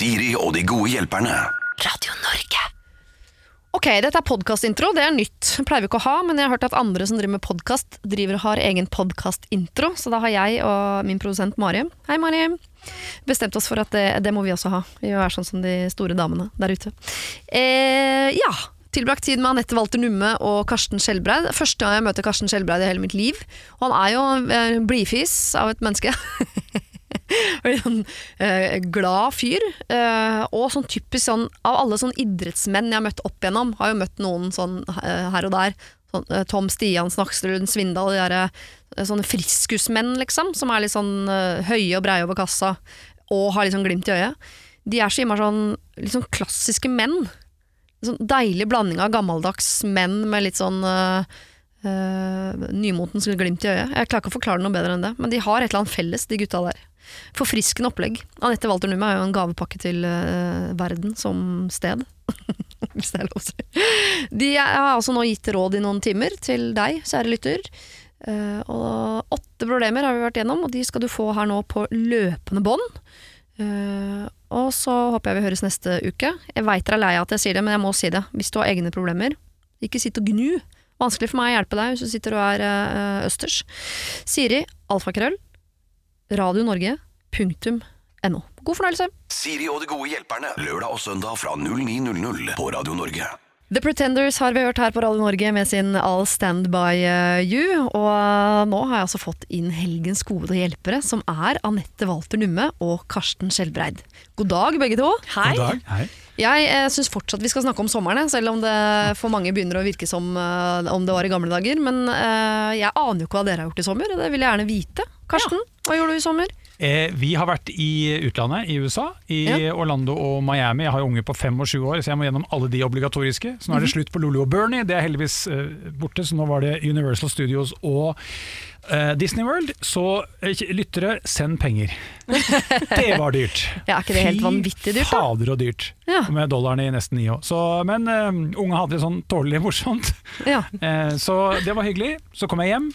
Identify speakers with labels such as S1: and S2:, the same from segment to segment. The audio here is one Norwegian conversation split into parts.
S1: Siri og de gode hjelperne.
S2: Radio Norge.
S3: Ok, dette er podkastintro. Det er nytt. Pleier vi ikke å ha, men jeg har hørt at andre som driver med podkast, driver og har egen podkastintro. Så da har jeg og min produsent Mari Hei, Mari. Bestemt oss for at det, det må vi også ha. Vi må være sånn som de store damene der ute. Eh, ja. Tilbrakt tid med Anette Walter Numme og Karsten Skjelbreid. Første gang jeg møter Karsten Skjelbreid i hele mitt liv. Og han er jo en blidfis av et menneske. Sånn eh, glad fyr. Eh, og sånn typisk sånn Av alle sånn idrettsmenn jeg har møtt opp igjennom, har jo møtt noen sånn eh, her og der. Sånn, eh, Tom Stian, Snakstrud, Svindal, de der, eh, sånne friskusmenn, liksom. Som er litt sånn eh, høye og breie over kassa, og har litt sånn glimt i øyet. De er så innmari sånn, litt sånn klassiske menn. Sånn deilig blanding av gammeldags menn med litt sånn uh, nymotens glimt i øyet. Jeg klarer ikke å forklare det noe bedre enn det, men de har et eller annet felles, de gutta der. Forfriskende opplegg. Anette Walter Numme er jo en gavepakke til uh, verden som sted. Hvis det er lov å si. De har altså nå gitt råd i noen timer til deg, kjære lytter. Uh, og åtte problemer har vi vært gjennom, og de skal du få her nå på løpende bånd. Uh, og så håper jeg vi høres neste uke. Jeg veit dere er lei av at jeg sier det, men jeg må si det. Hvis du har egne problemer, ikke sitt og gnu. Vanskelig for meg å hjelpe deg hvis du sitter og er uh, østers. Siri, alfakrøll, radionorge.no. God fornøyelse.
S1: Siri og de gode hjelperne. Lørdag og søndag fra 09.00 på Radio Norge.
S3: The Pretenders har vi hørt her på Radio Norge med sin I'll Stand By eh, You. Og nå har jeg altså fått inn helgens gode hjelpere, som er Anette Walter Numme og Karsten Skjelbreid. God dag, begge to.
S2: Hei.
S4: God dag. Hei.
S3: Jeg eh, syns fortsatt vi skal snakke om sommeren, selv om det for mange begynner å virke som eh, om det var i gamle dager. Men eh, jeg aner jo ikke hva dere har gjort i sommer, og det vil jeg gjerne vite. Karsten, hva gjorde du i sommer?
S4: Eh, vi har vært i utlandet, i USA, i
S3: Ja.
S4: Orlando og Miami. Jeg har jo unge på fem og sju år, så jeg må gjennom alle de obligatoriske. Så nå er det slutt på Lulu og Bernie, det er heldigvis eh, borte, så nå var det Universal Studios og eh, Disney World. Så eh, lyttere, send penger. Det var dyrt.
S3: Ja, er ikke det helt vanvittig dyrt, da?
S4: Fy fader og dyrt.
S3: Ja.
S4: Med dollaren i nesten ni år. Så, men uh, unge hadde det sånn tålelig morsomt.
S3: Ja.
S4: Eh, så det var hyggelig. Så kom jeg hjem.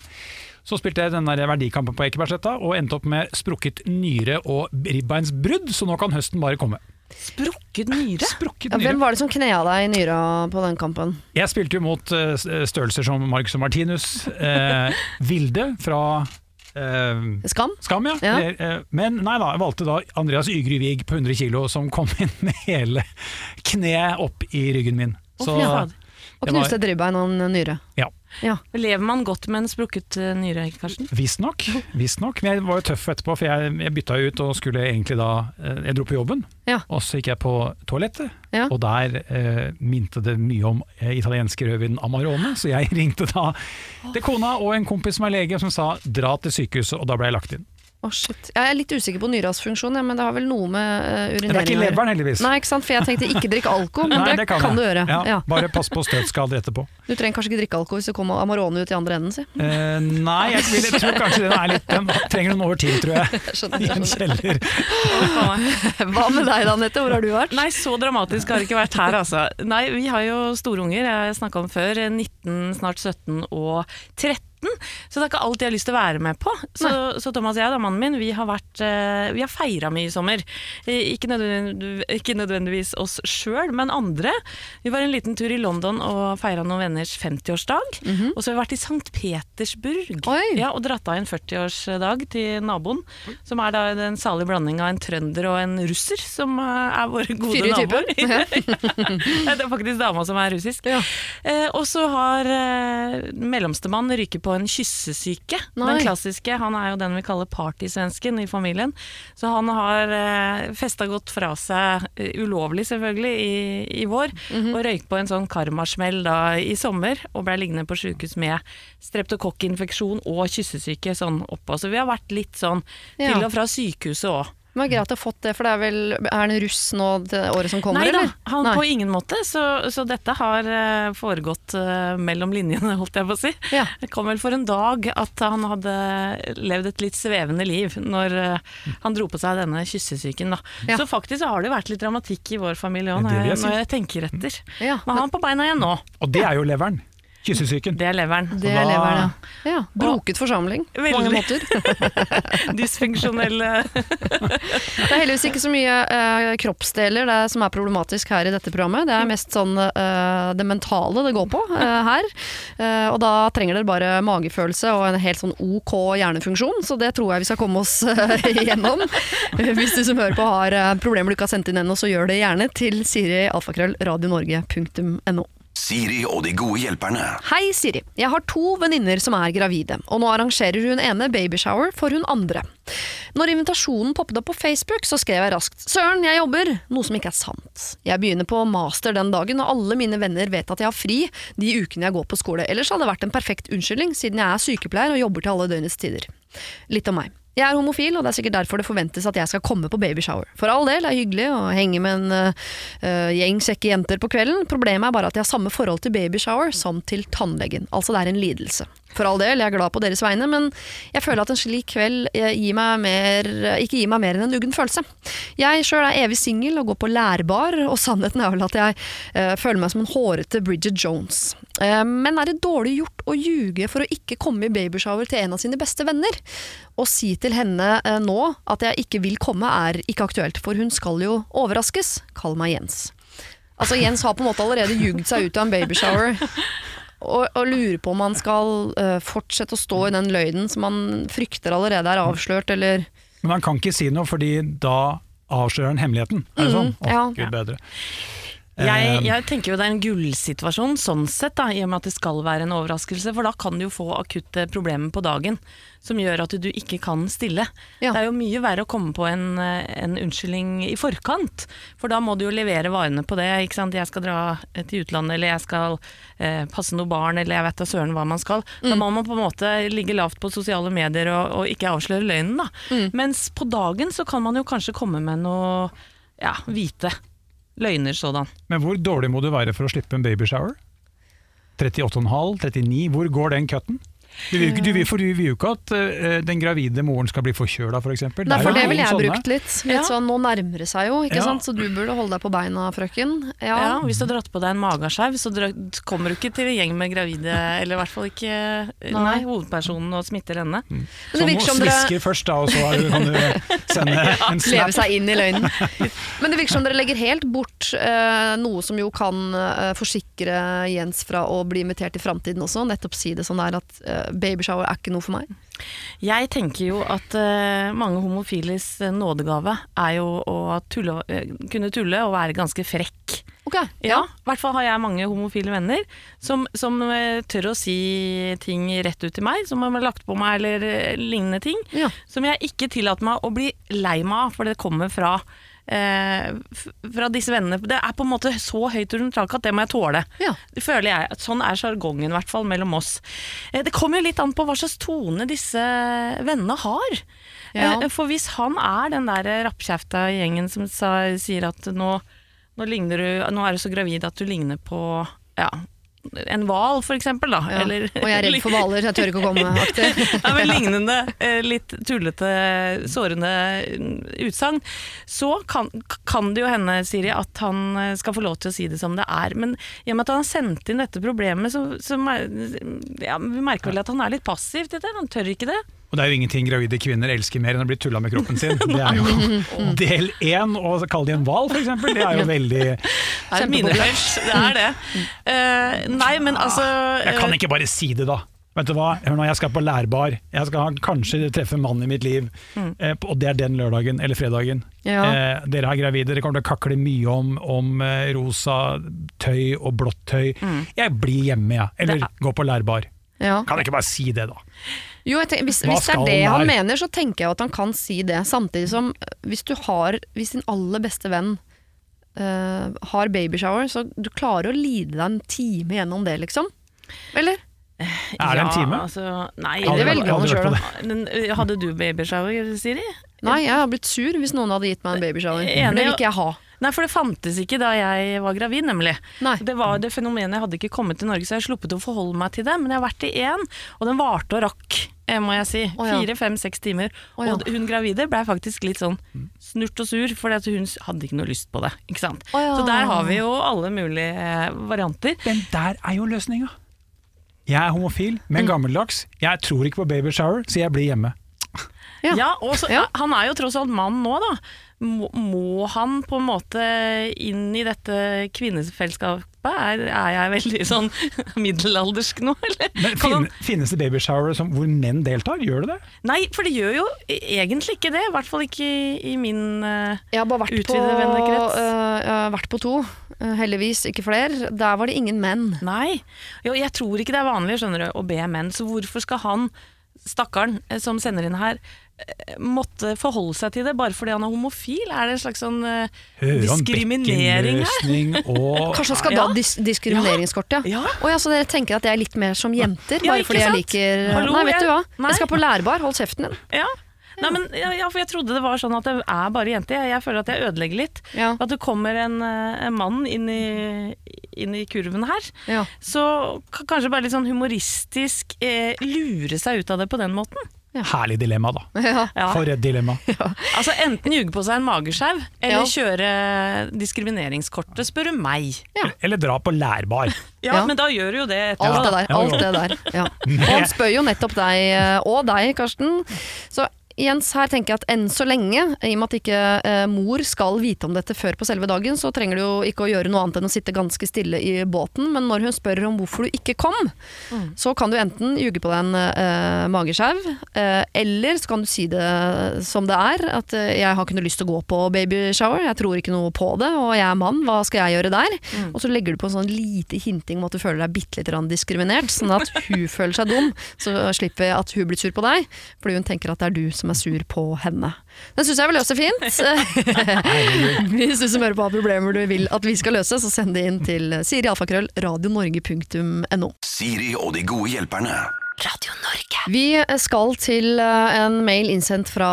S4: Så spilte jeg den der verdikampen på Ekebergsletta og endte opp med sprukket nyre og ribbeinsbrudd, så nå kan høsten bare komme.
S2: Sprukket nyre?
S4: Sprukket
S3: Ja,
S4: nyre.
S3: hvem var det som knea deg i nyra på den kampen?
S4: Jeg spilte jo mot eh, størrelser som Marcus og Martinus, eh, Vilde fra Uh,
S3: Skam?
S4: Skam, ja.
S3: Ja.
S4: Eh, Men nei da, jeg valgte da Andreas Ygry på 100 kilo, som kom inn med hele kneet opp i ryggen min.
S2: Å,
S4: Så.
S3: Og knuste et ribbein og en nyre.
S4: ja.
S3: Ja.
S2: Lever man godt med en sprukket eh, nyre, Karsten?
S4: Visstnok. Visstnok. Men jeg var jo tøff etterpå, for jeg, jeg bytta ut og skulle egentlig da eh, Jeg dro på jobben,
S3: Ja.
S4: og så gikk jeg på toalettet.
S3: Ja.
S4: Og der eh, minte det mye om eh, italienske rødvin Amarone, så jeg ringte da til kona og en kompis som er lege, som sa dra til sykehuset, og da ble jeg lagt inn.
S3: Å, shit. Jeg er litt usikker på nyras funksjon, ja, men det har vel noe med uh,
S4: Det er ikke leveren, heldigvis.
S3: Nei, ikke sant? For jeg tenkte ikke drikk alkohol, men
S4: Nei,
S3: det, kan, du gjøre.
S4: Ja,
S3: Ja.
S4: Bare pass på støtskader etterpå.
S3: Du trenger kanskje ikke drikke alkohol hvis det kommer Amarone ut i andre enden, si.
S4: Uh, nei, jeg, vil, jeg tror kanskje den er litt Den trenger noen år til, tror jeg.
S3: Skjønner,
S4: I en
S3: skjønner.
S4: kjeller.
S3: Hva med deg da, Nette? Hvor har du vært?
S2: Nei, så dramatisk har det ikke vært her, altså. Nei, vi har jo storunger, jeg snakka om før. 19, snart 17 og 13. Så det er ikke alt jeg har lyst til å være med på. Så, så Thomas og jeg, da, mannen min, vi har, vært, eh, vi har feira mye i sommer. Eh, Ikke nødvendigvis, ikke nødvendigvis oss sjøl, men andre. Vi var en liten tur i London og feira noen venners 50-årsdag. Og så har vi vært i St. Petersburg ja, og dratt av en 40-årsdag til naboen. Som er da en salig blanding av en trønder og en russer, som eh, er våre gode
S3: Fyre
S2: naboer. Det er faktisk dama som er russisk.
S3: Ja.
S2: Eh, og så har eh, mellomstemann ryket på en kyssesyke.
S3: Nei.
S2: Den klassiske. Han er jo den vi kaller partysvensken i familien. Så han har eh, festa godt fra seg, eh, ulovlig selvfølgelig, i, i vår.
S3: Mhm.
S2: Og røyk på en sånn karmasmell da i sommer, og ble liggende på sjukehus med streptokokkinfeksjon og kyssesyke sånn oppå. Så vi har vært litt sånn til og fra sykehuset òg.
S3: Men greit å ha fått det, for det er vel Er han russ nå det året som kommer,
S2: Nei da,
S3: eller?
S2: han
S3: Nei.
S2: på ingen måte. Så, så dette har eh, foregått eh, mellom linjene, holdt jeg på å si.
S3: Ja.
S2: Det kom vel for en dag at han hadde levd et litt svevende liv når eh, han dro på seg denne kyssesyken. Da.
S3: Ja.
S2: Så faktisk har det jo vært litt dramatikk i vår familie òg, når,
S4: jeg
S2: jeg-
S4: si.
S2: når jeg tenker etter.
S3: Ja.
S2: Men han er på beina igjen nå.
S4: Og det er jo leveren. Kyssesyken.
S2: Det er leveren.
S3: Det er leveren, ja. ja. Broket forsamling på mange måter.
S2: Dysfunksjonelle
S3: Det er heldigvis ikke så mye eh, kroppsdeler det som er problematisk her i dette programmet. Det er mest sånn eh, det mentale det går på eh, her. Eh, og da trenger dere bare magefølelse og en helt sånn ok hjernefunksjon, så det tror jeg vi skal komme oss eh, igjennom. Hvis du som hører på har eh, problemer du ikke har sendt inn ennå, så gjør det gjerne til Siri alfakrøll radionorge.no.
S1: Siri og de gode hjelperne.
S3: Hei, Siri. Jeg har to venninner som er gravide, og nå arrangerer hun ene babyshower for hun andre. Når invitasjonen poppet opp på Facebook, så skrev jeg raskt 'Søren, jeg jobber', noe som ikke er sant. Jeg begynner på master den dagen, og alle mine venner vet at jeg har fri de ukene jeg går på skole. Ellers hadde det vært en perfekt unnskyldning, siden jeg er sykepleier og jobber til alle døgnets tider. Litt om meg. Jeg er homofil, og det er sikkert derfor det forventes at jeg skal komme på babyshower. For all del, det er hyggelig å henge med en øh, gjeng kjekke jenter på kvelden. Problemet er bare at jeg har samme forhold til babyshower som til tannlegen. Altså det er en lidelse. For all del, jeg er glad på deres vegne, men jeg føler at en slik kveld eh, gir mer, eh, ikke gir meg mer enn en uggen følelse. Jeg sjøl er evig singel og går på lærbar, og sannheten er vel at jeg uh, føler meg som en hårete Bridget Jones. Uh, men er det dårlig gjort å ljuge for å ikke komme i babyshower til en av sine beste venner? Å si til henne uh, nå at jeg ikke vil komme er ikke aktuelt, for hun skal jo overraskes. Kall meg Jens. Altså Jens har på en måte allerede ljugd seg ut av en babyshower. Og, og lurer på om han skal uh, fortsette å stå i den løgnen som han frykter allerede er avslørt, eller
S4: Men han kan ikke si noe, fordi da avslører han hemmeligheten. Er det sånn? Å,
S3: ja.
S4: Gud bedre.
S2: Jeg,
S4: Eh,
S2: jeg tenker jo det er en gullsituasjon sånn sett, da, i og med at det skal være en overraskelse. For da kan du jo få akutte problemer på dagen som gjør at du ikke kan stille.
S3: Ja.
S2: Det er jo mye verre å komme på en, en unnskyldning i forkant, for da må du jo levere varene på det. ikke sant? Jeg skal dra eh, til utlandet, eller jeg skal eh, passe noe barn, eller jeg vet da søren hva man skal. Da må man på en måte ligge lavt på sosiale medier og, og ikke avsløre løgnen. da. Mens på dagen så kan man jo kanskje komme med noe ja, hvite løgner sådan.
S4: Men hvor dårlig må du være for å slippe en babyshower? 38,5? 39? Hvor går den cutten? Du vil, du, vil, for du vil jo ikke at eh, den gravide moren skal bli forkjøla, f.eks. For eksempel.
S3: Nei,
S4: er
S3: for det ville jeg
S4: sånne.
S3: brukt litt. Litt
S2: Ja.
S3: sånn, Nå nærmer det seg jo, ikke
S4: Ja.
S3: sant? så du burde holde deg på beina, frøken.
S2: Ja,
S3: Ja.
S2: Hvis du har dratt på deg en mageskjev, så kommer du ikke til en gjeng med gravide, eller i hvert fall ikke nei. hovedpersonen, og smitter henne.
S3: Men
S4: Så må
S3: som dere
S4: først, da, og så kan du sende en
S3: leve seg inn i løgnen. Men det virker som dere legger helt bort eh, noe som jo kan eh, forsikre Jens fra å bli invitert i framtiden også. Nettopp si det sånn der at eh, babyshower er ikke noe for meg.
S2: Jeg tenker jo at uh, mange homofiles eh, nådegave er jo å tulle, eh, kunne tulle og være ganske frekk.
S3: Ok,
S2: Ja, i hvert fall har jeg mange homofile venner som, som tør å si ting rett ut til meg, som har lagt på meg eller lignende ting,
S3: Ja.
S2: som jeg ikke tillater meg å bli lei meg av, for det kommer fra fra disse vennene. Det er på en måte så høyt under taket at det må jeg tåle.
S3: Ja.
S2: Det føler jeg. Sånn er sjargongen, i hvert fall mellom oss. Eh, Det kommer jo litt an på hva slags tone disse vennene har.
S3: Ja.
S2: Eh, For hvis han er den der rappkjefta gjengen som sa, sier at nå, nå, du, nå er du så gravid at du ligner på ja, en hval, eksempel.
S3: Ja.
S2: Eller,
S3: Og jeg er redd for hvaler, jeg tør ikke å komme. Aktig.
S2: ja, men lignende, eh, litt tullete, sårende mm, utsagn, så kan, kan det jo hende, Siri, at han eh, skal få lov til å si det som det er. Men i og med at han har sendt inn dette problemet, så, så ja, vi merker vel at han er litt passiv til det. Han tør ikke det.
S4: Og det er jo ingenting gravide kvinner elsker mer enn å bli tulla med kroppen sin. Det er jo del én, å kalle de en hval f.eks. Det er jo veldig
S2: Det er. Det er det. Uh, nei, men altså
S4: Jeg kan ikke bare si det, da. Vet du hva, Hør nå, jeg skal på lærbar. Jeg skal kanskje treffe mannen i mitt liv. Eh, og det er den lørdagen eller fredagen.
S3: Ja.
S4: Eh, dere er gravide, dere kommer til å kakle mye om, om eh, rosa tøy og blått tøy. Jeg blir hjemme, jeg. Eller
S2: er...
S4: går på lærbar.
S3: Ja.
S4: Kan jeg ikke bare si det, da?
S3: Jo, jeg tenker, hvis, hvis det er det
S4: han
S3: mener, så tenker jeg at han kan si det. Samtidig som øh, hvis du har Hvis din aller beste venn uh, har babyshower, så du klarer å lide deg en time gjennom det, liksom. Eller?
S4: Er det en time?
S2: Altså, nei,
S3: Det velger man sjøl,
S2: eh, Hadde du babyshower, Siri?
S3: Nei, jeg har blitt sur hvis noen hadde gitt meg en babyshower. Det vil ikke jeg ha.
S2: Nei, for det fantes ikke da jeg var gravid, nemlig.
S3: Nei.
S2: Det var det fenomenet, jeg hadde ikke kommet til Norge, så jeg har sluppet å forholde meg til det. Men jeg har vært i én, og den varte og rakk, eh, må jeg si.
S3: Å ja.
S2: Fire, fem, seks timer.
S3: Oh, ja.
S2: Og hun gravide ble faktisk litt sånn snurt og sur, fordi hun hadde ikke noe lyst på det. Ikke sant?
S3: Oh, ja.
S2: Så der har vi jo alle mulige eh, varianter.
S4: Den der er jo løsninga. Jeg er homofil,
S3: Mm.
S4: men gammeldags. Jeg tror ikke på baby shower, så jeg blir hjemme.
S3: Ja.
S2: Ja, og så,
S3: Ja.
S2: Han er jo tross alt mann nå, da. Må, må han på en måte inn i dette kvinnefellesskapet? Er, er jeg veldig sånn middelaldersk nå, eller?
S4: Men
S2: finne, han-
S4: Finnes det baby shower hvor menn deltar? Gjør det det?
S2: Nei, for det gjør jo egentlig ikke det. I hvert fall ikke i, i min eh,
S3: Jeg har bare vært på,
S2: vennekrets.
S3: øh, jeg har vært på to, øh, heldigvis ikke flere. Der var det ingen menn.
S2: Nei. Jo, jeg tror ikke det er vanlig skjønner du, å be menn, så hvorfor skal han, stakkaren eh, som sender inn her, eh, måtte forholde seg til det bare fordi han er homofil? Er det en slags sånn
S4: uh,
S2: diskriminering her?
S4: og
S3: Kanskje han skal
S2: Ja.
S3: da dis diskrimineringskort, ja.
S2: Ja.
S3: Oh, ja, så dere tenker at jeg er litt mer som jenter, bare fordi jeg liker
S2: Hallo,
S3: Nei, vet du hva.
S2: jeg- nei.
S3: Jeg skal på lærbar, hold kjeften din.
S2: Ja. Nei, men, ja, for jeg trodde det var sånn at det er bare jenter. Jeg, jeg føler at jeg ødelegger litt.
S3: Ja.
S2: At det kommer en, eh, en mann inn i, inn i kurven her.
S3: Ja.
S2: Så kanskje bare litt sånn humoristisk eh, lure seg ut av det på den måten.
S4: Herlig dilemma, da.
S3: Ja.
S2: Ja.
S4: For et dilemma.
S2: Altså Enten ljuge på seg en mageskjev,
S3: Ja.
S2: eller kjøre diskrimineringskortet, spør du meg.
S3: Ja.
S4: Eller dra på lærbar.
S2: Ja,
S3: Ja.
S2: Men da gjør du jo det etter.
S3: Alt det der. alt det der. Ja. Og han spør jo nettopp deg, eh, og deg, Karsten. Så Jens, her tenker jeg at enn så lenge, i og med at ikke eh, mor skal vite om dette før på selve dagen, så trenger du jo ikke å gjøre noe annet enn å sitte ganske stille i båten, men når hun spør om hvorfor du ikke kom, så kan du enten ljuge på deg en eh, mageskjev, eh, eller så kan du si det som det er, at eh, jeg har ikke noe lyst til å gå på babyshower, jeg tror ikke noe på det, og jeg er mann, hva skal jeg gjøre der? Og så legger du på en sånn lite hinting om at du føler deg bitte litt diskriminert, sånn at hun føler seg dum, så slipper jeg at hun blir sur på deg, fordi hun tenker at det er du som er sur på henne. Den syns jeg vi løser fint. Hvis du som hører på har problemer du vil at vi skal løse, så send det inn til Siri Alfakrøll, radionorge.no.
S1: Siri og de gode hjelperne.
S3: Vi skal til eh, en mail innsendt fra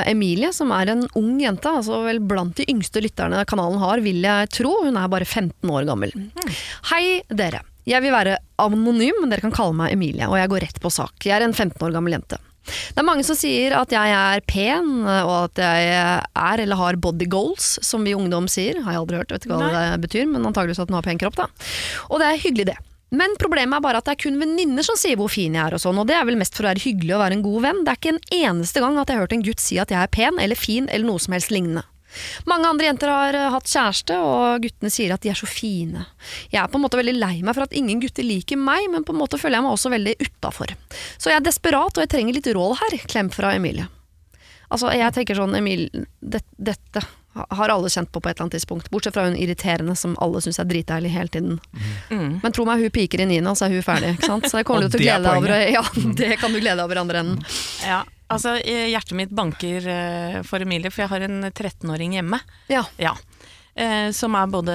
S3: eh, Emilie, som er en ung jente. altså vel Blant de yngste lytterne kanalen har, vil jeg tro. Hun er bare 15 år gammel. Hei, dere. Jeg vil være anonym, men dere kan kalle meg Emilie, og jeg går rett på sak. Jeg er en 15 år gammel jente. Det er mange som sier at jeg er pen, og at jeg er eller har body goals, som vi ungdom sier. Har jeg aldri hørt, vet ikke hva
S2: Nei.
S3: det betyr, men antageligvis at den har pen kropp, da. Og det er hyggelig, det. Men problemet er bare at det er kun venninner som sier hvor fin jeg er, og sånn, og det er vel mest for å være hyggelig og være en god venn. Det er ikke en eneste gang at jeg har hørt en gutt si at jeg er pen eller fin eller noe som helst lignende. Mange andre jenter har eh, hatt kjæreste, og guttene sier at de er så fine. Jeg er på en måte veldig lei meg for at ingen gutter liker meg, men på en måte føler jeg meg også veldig utafor. Så jeg er desperat, og jeg trenger litt råd her. Klem fra Emilie. Altså, jeg tenker sånn, Emil, det, dette har alle kjent på på et eller annet tidspunkt. Bortsett fra hun irriterende som alle syns er dritdeilig hele tiden.
S2: Mm.
S3: Men tro meg, hun piker i niende, og så er hun ferdig. Ikke sant? Så det kommer du til å glede deg over. Ja, det kan du glede deg over i andre enden.
S2: Ja, altså eh, Hjertet mitt banker eh, for Emilie, for jeg har en 13-åring hjemme.
S3: Ja.
S2: Ja. Eh, som er både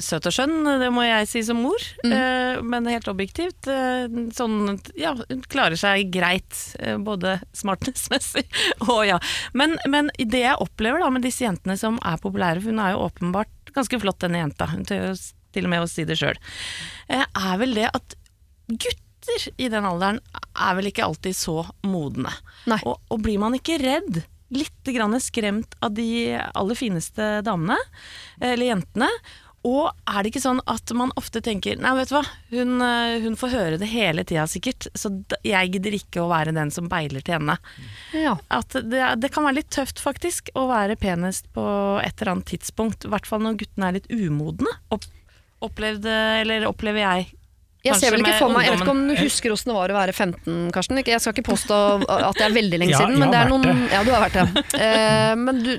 S2: søt og skjønn, det må jeg si som mor.
S3: Mm.
S2: Eh, men helt objektivt. Eh, sånn, ja, hun klarer seg greit, både smartness-messig og ja. Men, men det jeg opplever da med disse jentene som er populære, for hun er jo åpenbart ganske flott denne jenta, hun tør jo til og med å si det sjøl, er vel det at gutter i den alderen er vel ikke alltid så modne. Og, og blir man ikke redd, litt grann skremt av de aller fineste damene, eller jentene, og er det ikke sånn at man ofte tenker Nei, vet du hva, hun, eh, hun får høre det hele tida sikkert, så jeg gidder ikke å være den som beiler til henne.
S3: Ja.
S2: At det, det kan være litt tøft faktisk å være penest på et eller annet tidspunkt, i hvert fall når guttene er litt umodne. Opp, opplevde, eller opplever jeg
S3: Jeg ser vel ikke for meg Jeg vet ikke om du husker hvordan det var å være 15, Karsten. Jeg skal ikke påstå at det er veldig lenge
S4: Ja,
S3: siden, men det er noen Ja, du har vært det. Eh, men du,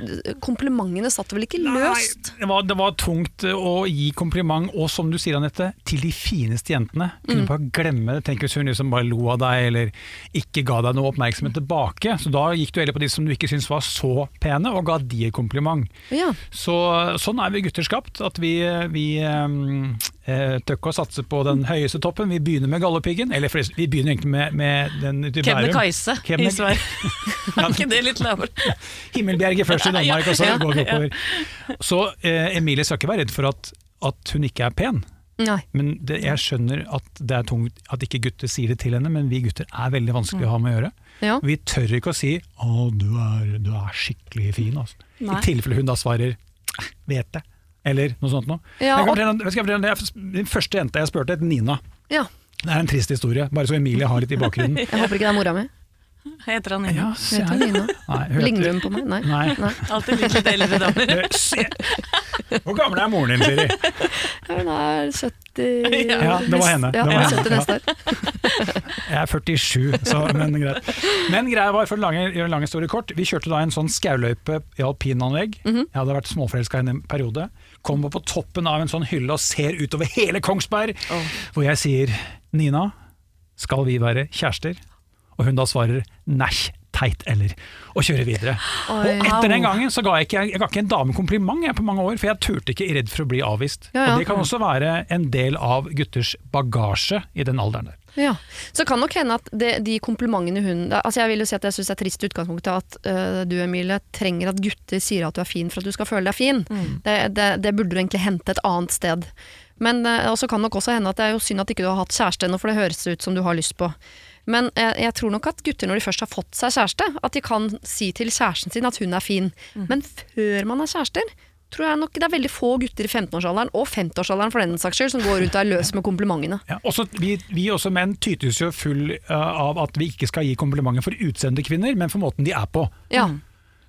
S3: komplimentene satt vel ikke løst?
S4: Nei, det var, det var tungt å gi kompliment, og som du sier Anette, til de fineste jentene.
S3: Mm.
S4: Kunne bare glemme det. Tenk hvis hun liksom bare lo av deg, eller ikke ga deg noe oppmerksomhet tilbake. Så da gikk du heller på de som du ikke syntes var så pene, og ga de et kompliment.
S3: Ja.
S4: Så sånn er vi gutter skapt, at vi, vi um, eh, tør ikke å satse på den høyeste toppen. Vi begynner med Galdhøpiggen, eller forresten, vi begynner egentlig med, med den ute i Bærum.
S2: Kebnekaise i Sverige. er ikke det litt lavere?
S4: Himmelbjerget først i Danmark, og så
S2: Ja,
S4: går vi oppover. Så eh, Emilie skal ikke være redd for at, at hun ikke er pen.
S3: Nei.
S4: Men det, jeg skjønner at det er tungt at ikke gutter sier det til henne, men vi gutter er veldig vanskelig å ha med å gjøre.
S3: Ja.
S4: Vi tør ikke å si 'Å, du er, du er skikkelig fin', altså. I tilfelle hun da svarer 'vet det', eller noe sånt noe.
S3: Ja,
S4: jeg kan fortelle, det er den første jenta jeg spurte, het Nina.
S3: ja.
S4: Det er en trist historie, bare så Emilie har litt i bakgrunnen.
S3: Jeg håper ikke det er mora mi.
S2: Heter han Nina?
S4: Ja, heter
S3: han Nina?
S4: Nei, hun
S3: Ligner hun på meg? Nei.
S4: Nei.
S3: Nei.
S2: Alltid litt litt eldre damer.
S4: Eh, Hvor gammel er moren din, Siri?
S3: Hun er 70
S4: Ja, det var henne.
S3: Ja,
S4: Det var henne.
S3: 70 neste år.
S4: Jeg er 47, så, men greit. Men greia var, for å gjøre en lang historie kort, vi kjørte da en sånn skauløype i alpinanlegg.
S3: Mhm.
S4: Jeg hadde vært småforelska i en periode. Kommer på toppen av en sånn hylle og ser utover hele Kongsberg, hvor jeg sier Nina, skal vi være kjærester? Og hun da svarer nei, teit eller, og kjører videre. Og
S3: Oi.
S4: etter den gangen så ga jeg ikke, jeg ga ikke en dame kompliment jeg, på mange år, for jeg turte ikke redd for å bli avvist.
S3: Ja, ja.
S4: Og det kan også være en del av gutters bagasje i den alderen der.
S3: Ja. Så kan nok hende at det, de komplimentene hun altså Jeg vil jo si at jeg syns det er trist i utgangspunktet at uh, du Emilie trenger at gutter sier at du er fin for at du skal føle deg fin. Det, det, det burde du egentlig hente et annet sted. Men uh, også kan nok også hende at det er jo synd at ikke du har hatt kjæreste ennå, for det høres ut som du har lyst på. Men jeg, jeg tror nok at gutter når de først har fått seg kjæreste, at de kan si til kjæresten sin at hun er fin. Men før man er kjærester, tror jeg nok det er veldig få gutter i 15-årsalderen, og 50-årsalderen for den saks skyld, som går ut og er løs med komplimentene.
S4: Ja, også, vi, vi også menn tytes jo full uh, av at vi ikke skal gi komplimenter for utseende kvinner, men for måten de er på.
S3: Ja.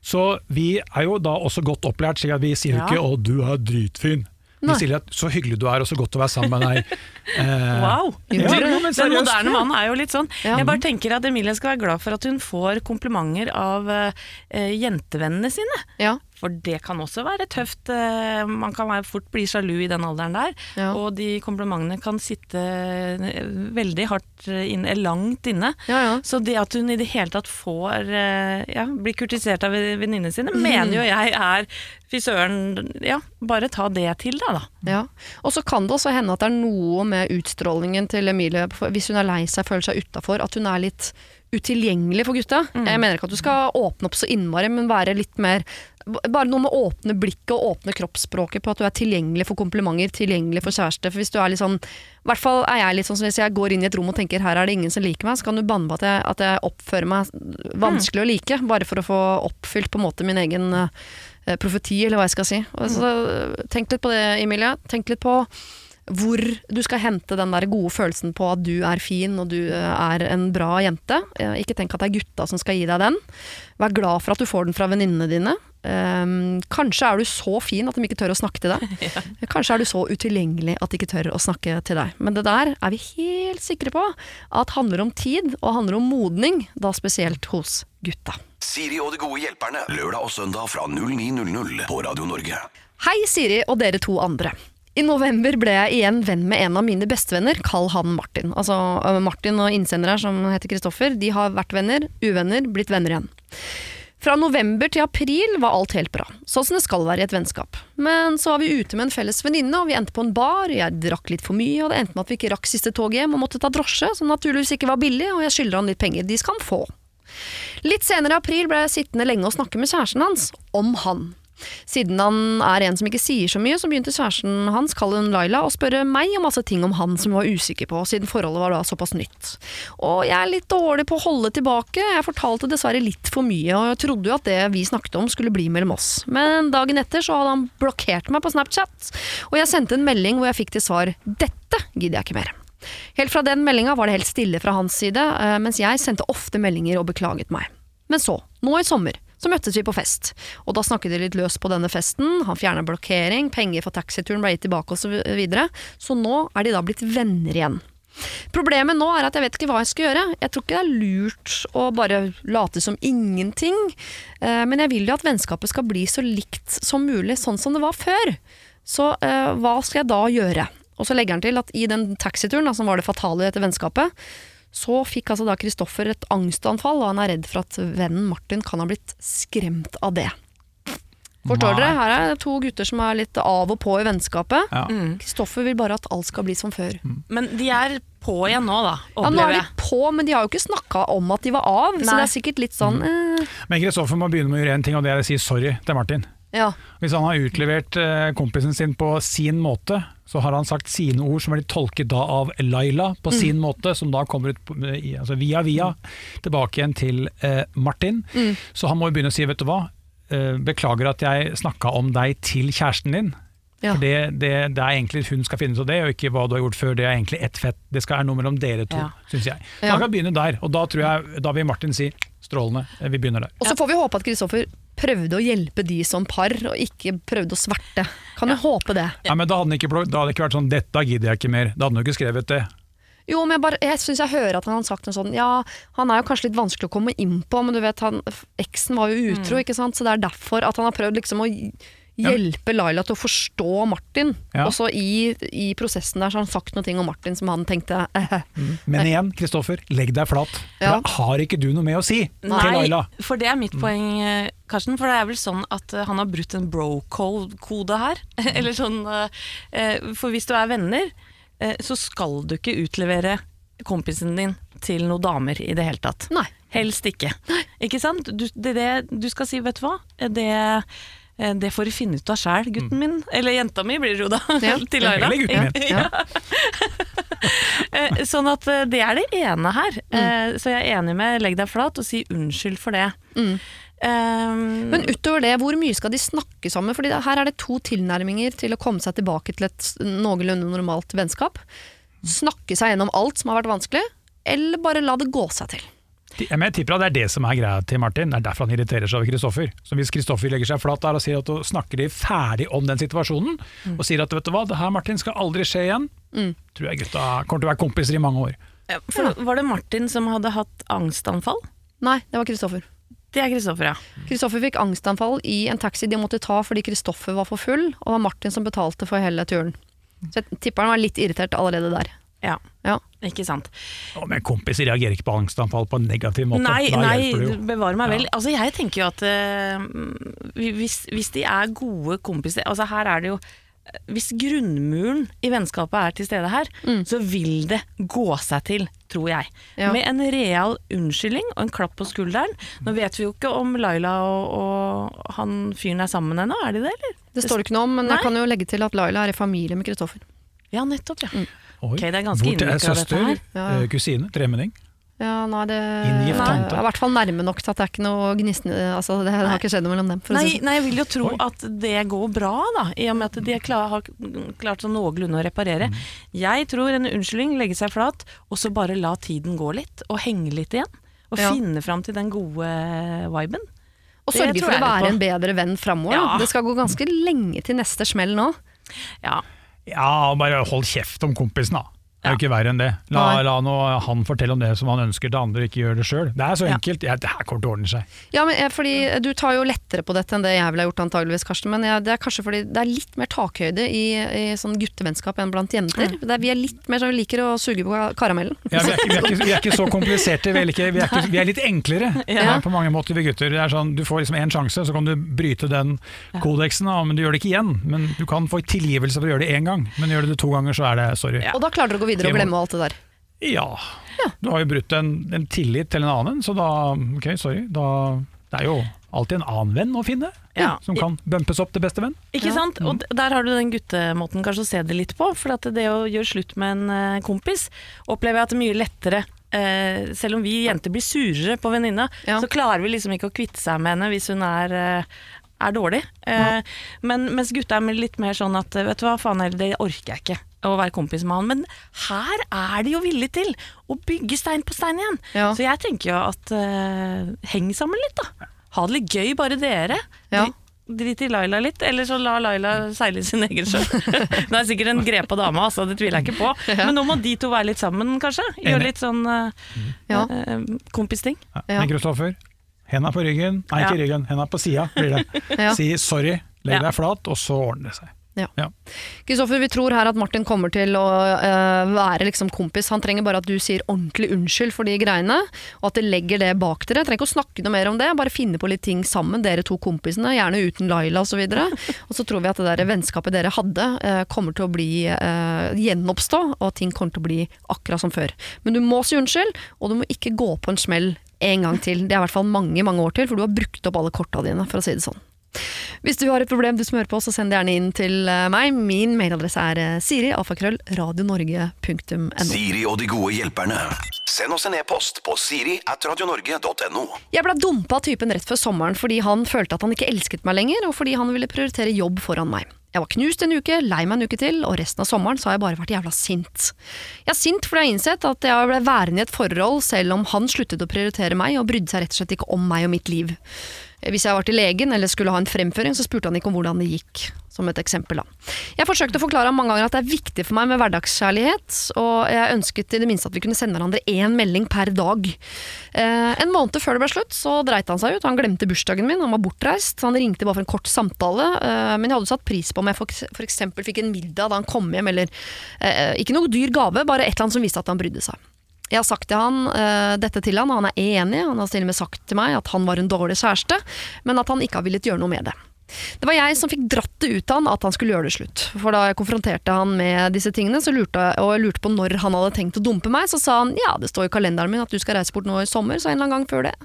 S4: Så vi er jo da også godt opplært, slik at vi sier jo
S2: Ja.
S4: ikke 'å, du er dritfin'. Vi
S3: Nei.
S4: sier at 'så hyggelig du er, og så godt å være sammen med deg'. Eh,
S2: Wow!
S3: Ja,
S4: ja, men
S2: Den moderne mannen er jo litt sånn.
S3: Ja.
S2: Jeg bare tenker at Emilie skal være glad for at hun får komplimenter av eh, jentevennene sine.
S3: ja.
S2: For det kan også være tøft. eh, Man kan fort bli sjalu i den alderen der.
S3: Ja.
S2: Og de komplimentene kan sitte eh, veldig hardt inn, eh, langt inne.
S3: Ja, ja.
S2: Så det at hun i det hele tatt får eh, ja, blir kurtisert av venninnene sine, mener jo jeg er Fy søren, ja, bare ta det til deg, da.
S3: Ja. Og så kan det også hende at det er noe med utstrålingen til Emilie, hvis hun er lei seg, føler seg utafor, at hun er litt utilgjengelig for gutta. Jeg mener ikke at du skal åpne opp så innmari, men være litt mer Bare noe med å åpne blikket og åpne kroppsspråket på at du er tilgjengelig for komplimenter, tilgjengelig for kjæreste. For hvis du er litt sånn I hvert fall er jeg litt sånn som hvis jeg går inn i et rom og tenker her er det ingen som liker meg, så kan du banne på at jeg, at jeg oppfører meg vanskelig å like, bare for å få oppfylt på en måte min egen uh, profeti, eller hva jeg skal si. Og så, tenk litt på det, Emilie. Tenk litt på hvor du skal hente den der gode følelsen på at du er fin og du eh, er en bra jente. Eh, Ikke tenk at det er gutta som skal gi deg den. Vær glad for at du får den fra venninnene dine. Um, kanskje er du så fin at de ikke tør å snakke til deg. Kanskje er du så utilgjengelig at de ikke tør å snakke til deg. Men det der er vi helt sikre på at handler om tid, og handler om modning, da spesielt hos gutta.
S1: Siri og de gode hjelperne. Lørdag og søndag fra 09.00 på Radio Norge.
S3: Hei Siri og dere to andre. I november ble jeg igjen venn med en av mine bestevenner, kall han Martin. Altså øh, Martin og innsender her som heter Kristoffer, de har vært venner, uvenner, blitt venner igjen. Fra november til april var alt helt bra, sånn som det skal være i et vennskap. Men så var vi ute med en felles venninne, og vi endte på en bar, jeg drakk litt for mye, og det endte med at vi ikke rakk siste tog hjem og måtte ta drosje, som naturligvis ikke var billig, og jeg skylder han litt penger, de skal han få. Litt senere i april ble jeg sittende lenge og snakke med kjæresten hans om han. Siden han er en som ikke sier så mye, så begynte kjæresten hans, kall hun Laila, å spørre meg om masse ting om han som hun var usikker på, siden forholdet var da såpass nytt. Og jeg er litt dårlig på å holde tilbake, jeg fortalte dessverre litt for mye, og jeg trodde jo at det vi snakket om skulle bli mellom oss. Men dagen etter så hadde han blokkert meg på Snapchat, og jeg sendte en melding hvor jeg fikk til svar 'dette gidder jeg ikke mer'. Helt fra den meldinga var det helt stille fra hans side, eh, mens jeg sendte ofte meldinger og beklaget meg. Men så, nå i sommer, så møttes vi på fest. Og da snakket de litt løs på denne festen, han fjernet blokkering, penger for taxituren ble gitt tilbake osv. Så, videre. så nå er de da blitt venner igjen. Problemet nå er at jeg vet ikke hva jeg skal gjøre. Jeg tror ikke det er lurt å bare late som ingenting, eh, men jeg vil jo at vennskapet skal bli så likt som mulig, sånn som det var før. Så eh, hva skal jeg da gjøre? Og så legger han til at i den taxituren, som var det fatale i dette vennskapet, så fikk altså da Kristoffer et angstanfall, og han er redd for at vennen Martin kan ha blitt skremt av det. Forstår
S4: Nei.
S3: dere? Her er det to gutter som er litt av og på i vennskapet.
S4: Ja.
S3: Kristoffer vil bare at alt skal bli som før.
S2: Men de er på igjen nå, da,
S3: Ja, nå er de på, men de har jo ikke snakka om at de var av, så det er sikkert litt sånn eh,
S4: Men Kristoffer må begynne med å gjøre en ting, og det er å si sorry til Martin.
S3: Ja.
S4: Hvis han har utlevert eh, kompisen sin på sin måte, så har han sagt sine ord som er blitt tolket da av Laila på sin måte, som da kommer ut altså via via tilbake igjen til Martin. Martin. Så han må jo begynne å si, vet du hva, eh, beklager at jeg snakka om deg til kjæresten din.
S3: Ja.
S4: For det, det, det er egentlig hun skal finne ut av det, og ikke hva du har gjort før. Det er egentlig ett fett. Det skal være noe mellom dere to,
S2: Ja.
S4: syns jeg. Så
S3: Ja.
S4: Da kan begynne der, og da tror jeg, da vil Martin si strålende. Eh, Vi begynner der.
S3: Og så får vi håpe at Kristoffer prøvde å hjelpe de som par, og ikke prøvde å sverte. Kan du håpe det?
S4: Ja, men da hadde, ikke, da hadde det ikke vært sånn 'dette gidder jeg ikke mer'. Da hadde han jo ikke skrevet det.
S3: Jo, men jeg, bare, jeg syns jeg hører at han har sagt noe sånn Ja, han er jo kanskje litt vanskelig å komme inn på, men du vet, han, eksen var jo utro, ikke sant, så det er derfor at han har prøvd liksom å hjelpe Laila til å forstå Martin.
S4: Ja.
S3: Og så i, i prosessen der så har han sagt noe om Martin som han tenkte eh,
S4: Men igjen, Kristoffer, legg deg flat. For
S3: Ja.
S4: da har ikke du noe med å si til
S2: Nei,
S4: Laila.
S2: for det er mitt poeng, eh, Karsten. For det er vel sånn at eh, han har brutt en bro-kode her. Eller sånn eh, eh, For hvis du er venner, eh, så skal du ikke utlevere kompisen din til noen damer i det hele tatt.
S3: Nei.
S2: Helst ikke. Nei. Ikke sant? Du, det, det, du skal si 'vet du hva', det, eh, det får du finne ut av sjæl, gutten min. Eller jenta mi blir det jo da,
S3: Ja.
S2: til Laila.
S3: Ja.
S2: Eh, Sånn at eh, det er det ene her. Mm. Så jeg er enig med legg deg flat og si unnskyld for det.
S3: Mm.
S2: Um,
S3: Men utover det, hvor mye skal de snakke sammen? Fordi her er det to tilnærminger til å komme seg tilbake til et noenlunde normalt vennskap. Snakke seg gjennom alt som har vært vanskelig, eller bare la det gå seg til.
S4: Ja, Men jeg tipper at det er det som er greia til Martin. Det er derfor han irriterer seg over Kristoffer. Så hvis Kristoffer legger seg flat der og sier at du snakker de ferdig om den situasjonen,
S3: Mm.
S4: og sier at vet du hva, det her Martin skal aldri skje igjen, tror jeg gutta kommer til å være kompiser i mange år.
S2: ja, for Var det Martin som hadde hatt angstanfall?
S3: Nei, det var Kristoffer.
S2: Det er Kristoffer, ja.
S3: Kristoffer fikk angstanfall i en taxi de måtte ta fordi Kristoffer var for full, og det var Martin som betalte for hele turen. Så jeg tipper han var litt irritert allerede der.
S2: Ja.
S3: Ja.
S2: Ikke sant.
S4: Å, men kompiser reagerer ikke på angstanfall på en negativ måte.
S2: Nei, nei bevare meg vel.
S4: Ja.
S2: Altså, jeg tenker jo at uh, hvis, hvis de er gode kompiser Altså, her er det jo Hvis grunnmuren i vennskapet er til stede her, så vil det gå seg til, tror jeg.
S3: Ja.
S2: Med en real unnskyldning og en klapp på skulderen. Nå vet vi jo ikke om Laila og, og han fyren er sammen ennå, er de det, eller?
S3: Det står det ikke noe om, men
S2: Nei.
S3: jeg kan jo legge til at Laila er i familie med Kristoffer.
S2: Ja, nettopp, ja.
S4: Oi.
S2: Ok, det er ganske
S4: Hvor til-
S2: søster? dette her.
S3: Ja.
S4: eh, kusine, tremenning.
S3: Ja, nei, det
S4: Inngift
S3: Nei,
S4: tante.
S3: I hvert fall nærme nok til at det er ikke noe gnistende Altså, det har ikke skjedd noe mellom dem. For å
S2: Nei,
S3: si sånn.
S2: nei, jeg vil jo tro
S4: Oi.
S2: at det går bra, da, i og med at de er klar, har klart sånn noenlunde å reparere.
S4: Mm.
S2: Jeg tror en unnskyldning, legge seg flat, og så bare la tiden gå litt, og henge litt igjen. Og
S3: Ja.
S2: finne fram til den gode viben.
S3: Og sørge for å være en bedre venn framover.
S2: Ja.
S3: Det skal gå ganske lenge til neste smell nå.
S2: Ja.
S4: Ja, bare hold kjeft om kompisen, da. Det er jo ikke verre enn det. La, la nå han fortelle om det som han ønsker til andre, ikke gjør det sjøl. Det er så enkelt. Ja, det her kommer til å ordne seg.
S3: Ja, men eh, fordi Du tar jo lettere på dette enn det jeg ville gjort, antageligvis, Karsten. Men jeg, det er kanskje fordi det er litt mer takhøyde i, i sånn guttevennskap enn blant jenter. Det er, vi er litt mer som vi liker å suge på karamellen.
S4: Ja, vi, er ikke, vi, er ikke, vi er ikke så kompliserte, vi er, ikke, vi er, ikke, vi er litt enklere
S2: Ja.
S4: eh, på mange måter, vi gutter. Det er sånn, du får liksom én sjanse, så kan du bryte den kodeksen, men du gjør det ikke igjen. Men Du kan få tilgivelse for å gjøre det én gang, men gjør du det to ganger, så er det sorry.
S2: Ja.
S3: Og da klarer dere å gå videre og glemme alt det der.
S4: Ja. Du har jo brutt en, en tillit til en annen, så da Ok, sorry. Da, det er jo alltid en annen venn å finne,
S2: Ja.
S4: som kan bumpes opp til beste venn.
S2: Ikke
S3: Ja.
S2: sant? Og der har du den guttemåten kanskje å se det litt på. For at det å gjøre slutt med en eh, kompis, opplever jeg at det er mye lettere. Eh, selv om vi jenter blir surere på venninna,
S3: Ja.
S2: så klarer vi liksom ikke å kvitte seg med henne hvis hun er, eh, er dårlig. Eh, men mens gutta er litt mer sånn at vet du hva, faen heller, det orker jeg ikke. Å være kompis med han. Men her er de jo villige til å bygge stein på stein igjen.
S3: Ja.
S2: Så jeg tenker jo at uh, heng sammen litt, da. Ha det litt gøy, bare dere.
S3: Ja.
S2: Drit i Laila litt, eller så la Laila seile sin egen sjø. Hun er sikkert en grepa dame, altså, det tviler jeg ikke på. Men nå må de to være litt sammen, kanskje. Gjøre litt sånn uh,
S3: Ja.
S2: kompisting.
S4: Men Kristoffer, henda på ryggen, nei ikke ryggen, henda på sida blir det. Si sorry, legg deg flat, og så ordner det seg.
S3: Ja.
S4: Ja.
S3: Kristoffer, vi tror her at Martin kommer til å eh, være liksom kompis. Han trenger bare at du sier ordentlig unnskyld for de greiene, og at dere legger det bak dere. Trenger ikke å snakke noe mer om det, bare finne på litt ting sammen, dere to kompisene. Gjerne uten Laila osv. Og så tror vi at det der vennskapet dere hadde, eh, kommer til å bli eh, gjenoppstå, og at ting kommer til å bli akkurat som før. Men du må si unnskyld, og du må ikke gå på en smell en gang til. Det er i hvert fall mange, mange år til, for du har brukt opp alle korta dine, for å si det sånn. Hvis du har et problem du som hører på, så send det gjerne inn til eh, meg. Min mailadresse er eh, siri, alfakrøll, radionorge.no.
S1: Siri og de gode hjelperne. Send oss en e-post på siri at radionorge.no.
S3: Jeg ble dumpa av typen rett før sommeren fordi han følte at han ikke elsket meg lenger, og fordi han ville prioritere jobb foran meg. Jeg var knust en uke, lei meg en uke til, og resten av sommeren så har jeg bare vært jævla sint. Jeg er sint fordi jeg har innsett at jeg ble værende i et forhold selv om han sluttet å prioritere meg og brydde seg rett og slett ikke om meg og mitt liv. Hvis jeg var til legen eller skulle ha en fremføring, så spurte han ikke om hvordan det gikk. Som et eksempel, da. Jeg forsøkte å forklare ham mange ganger at det er viktig for meg med hverdagskjærlighet, og jeg ønsket i det minste at vi kunne sende hverandre én melding per dag. Eh, en måned før det ble slutt, så dreit han seg ut. Han glemte bursdagen min, han var bortreist. Han ringte bare for en kort samtale, eh, men jeg hadde satt pris på om jeg eksempel fikk en middag da han kom hjem, eller eh, ikke noe dyr gave, bare et eller annet som viste at han brydde seg. Jeg har sagt til han, uh, dette til han, og han er enig. Han har til og med sagt til meg at han var en dårlig kjæreste, men at han ikke har villet gjøre noe med det. Det var jeg som fikk dratt det ut av han at han skulle gjøre det slutt. For da jeg konfronterte han med disse tingene, lurte, og jeg lurte på når han hadde tenkt å dumpe meg, så sa han ja, det står i kalenderen min at du skal reise bort nå i sommer, så en eller annen gang før det.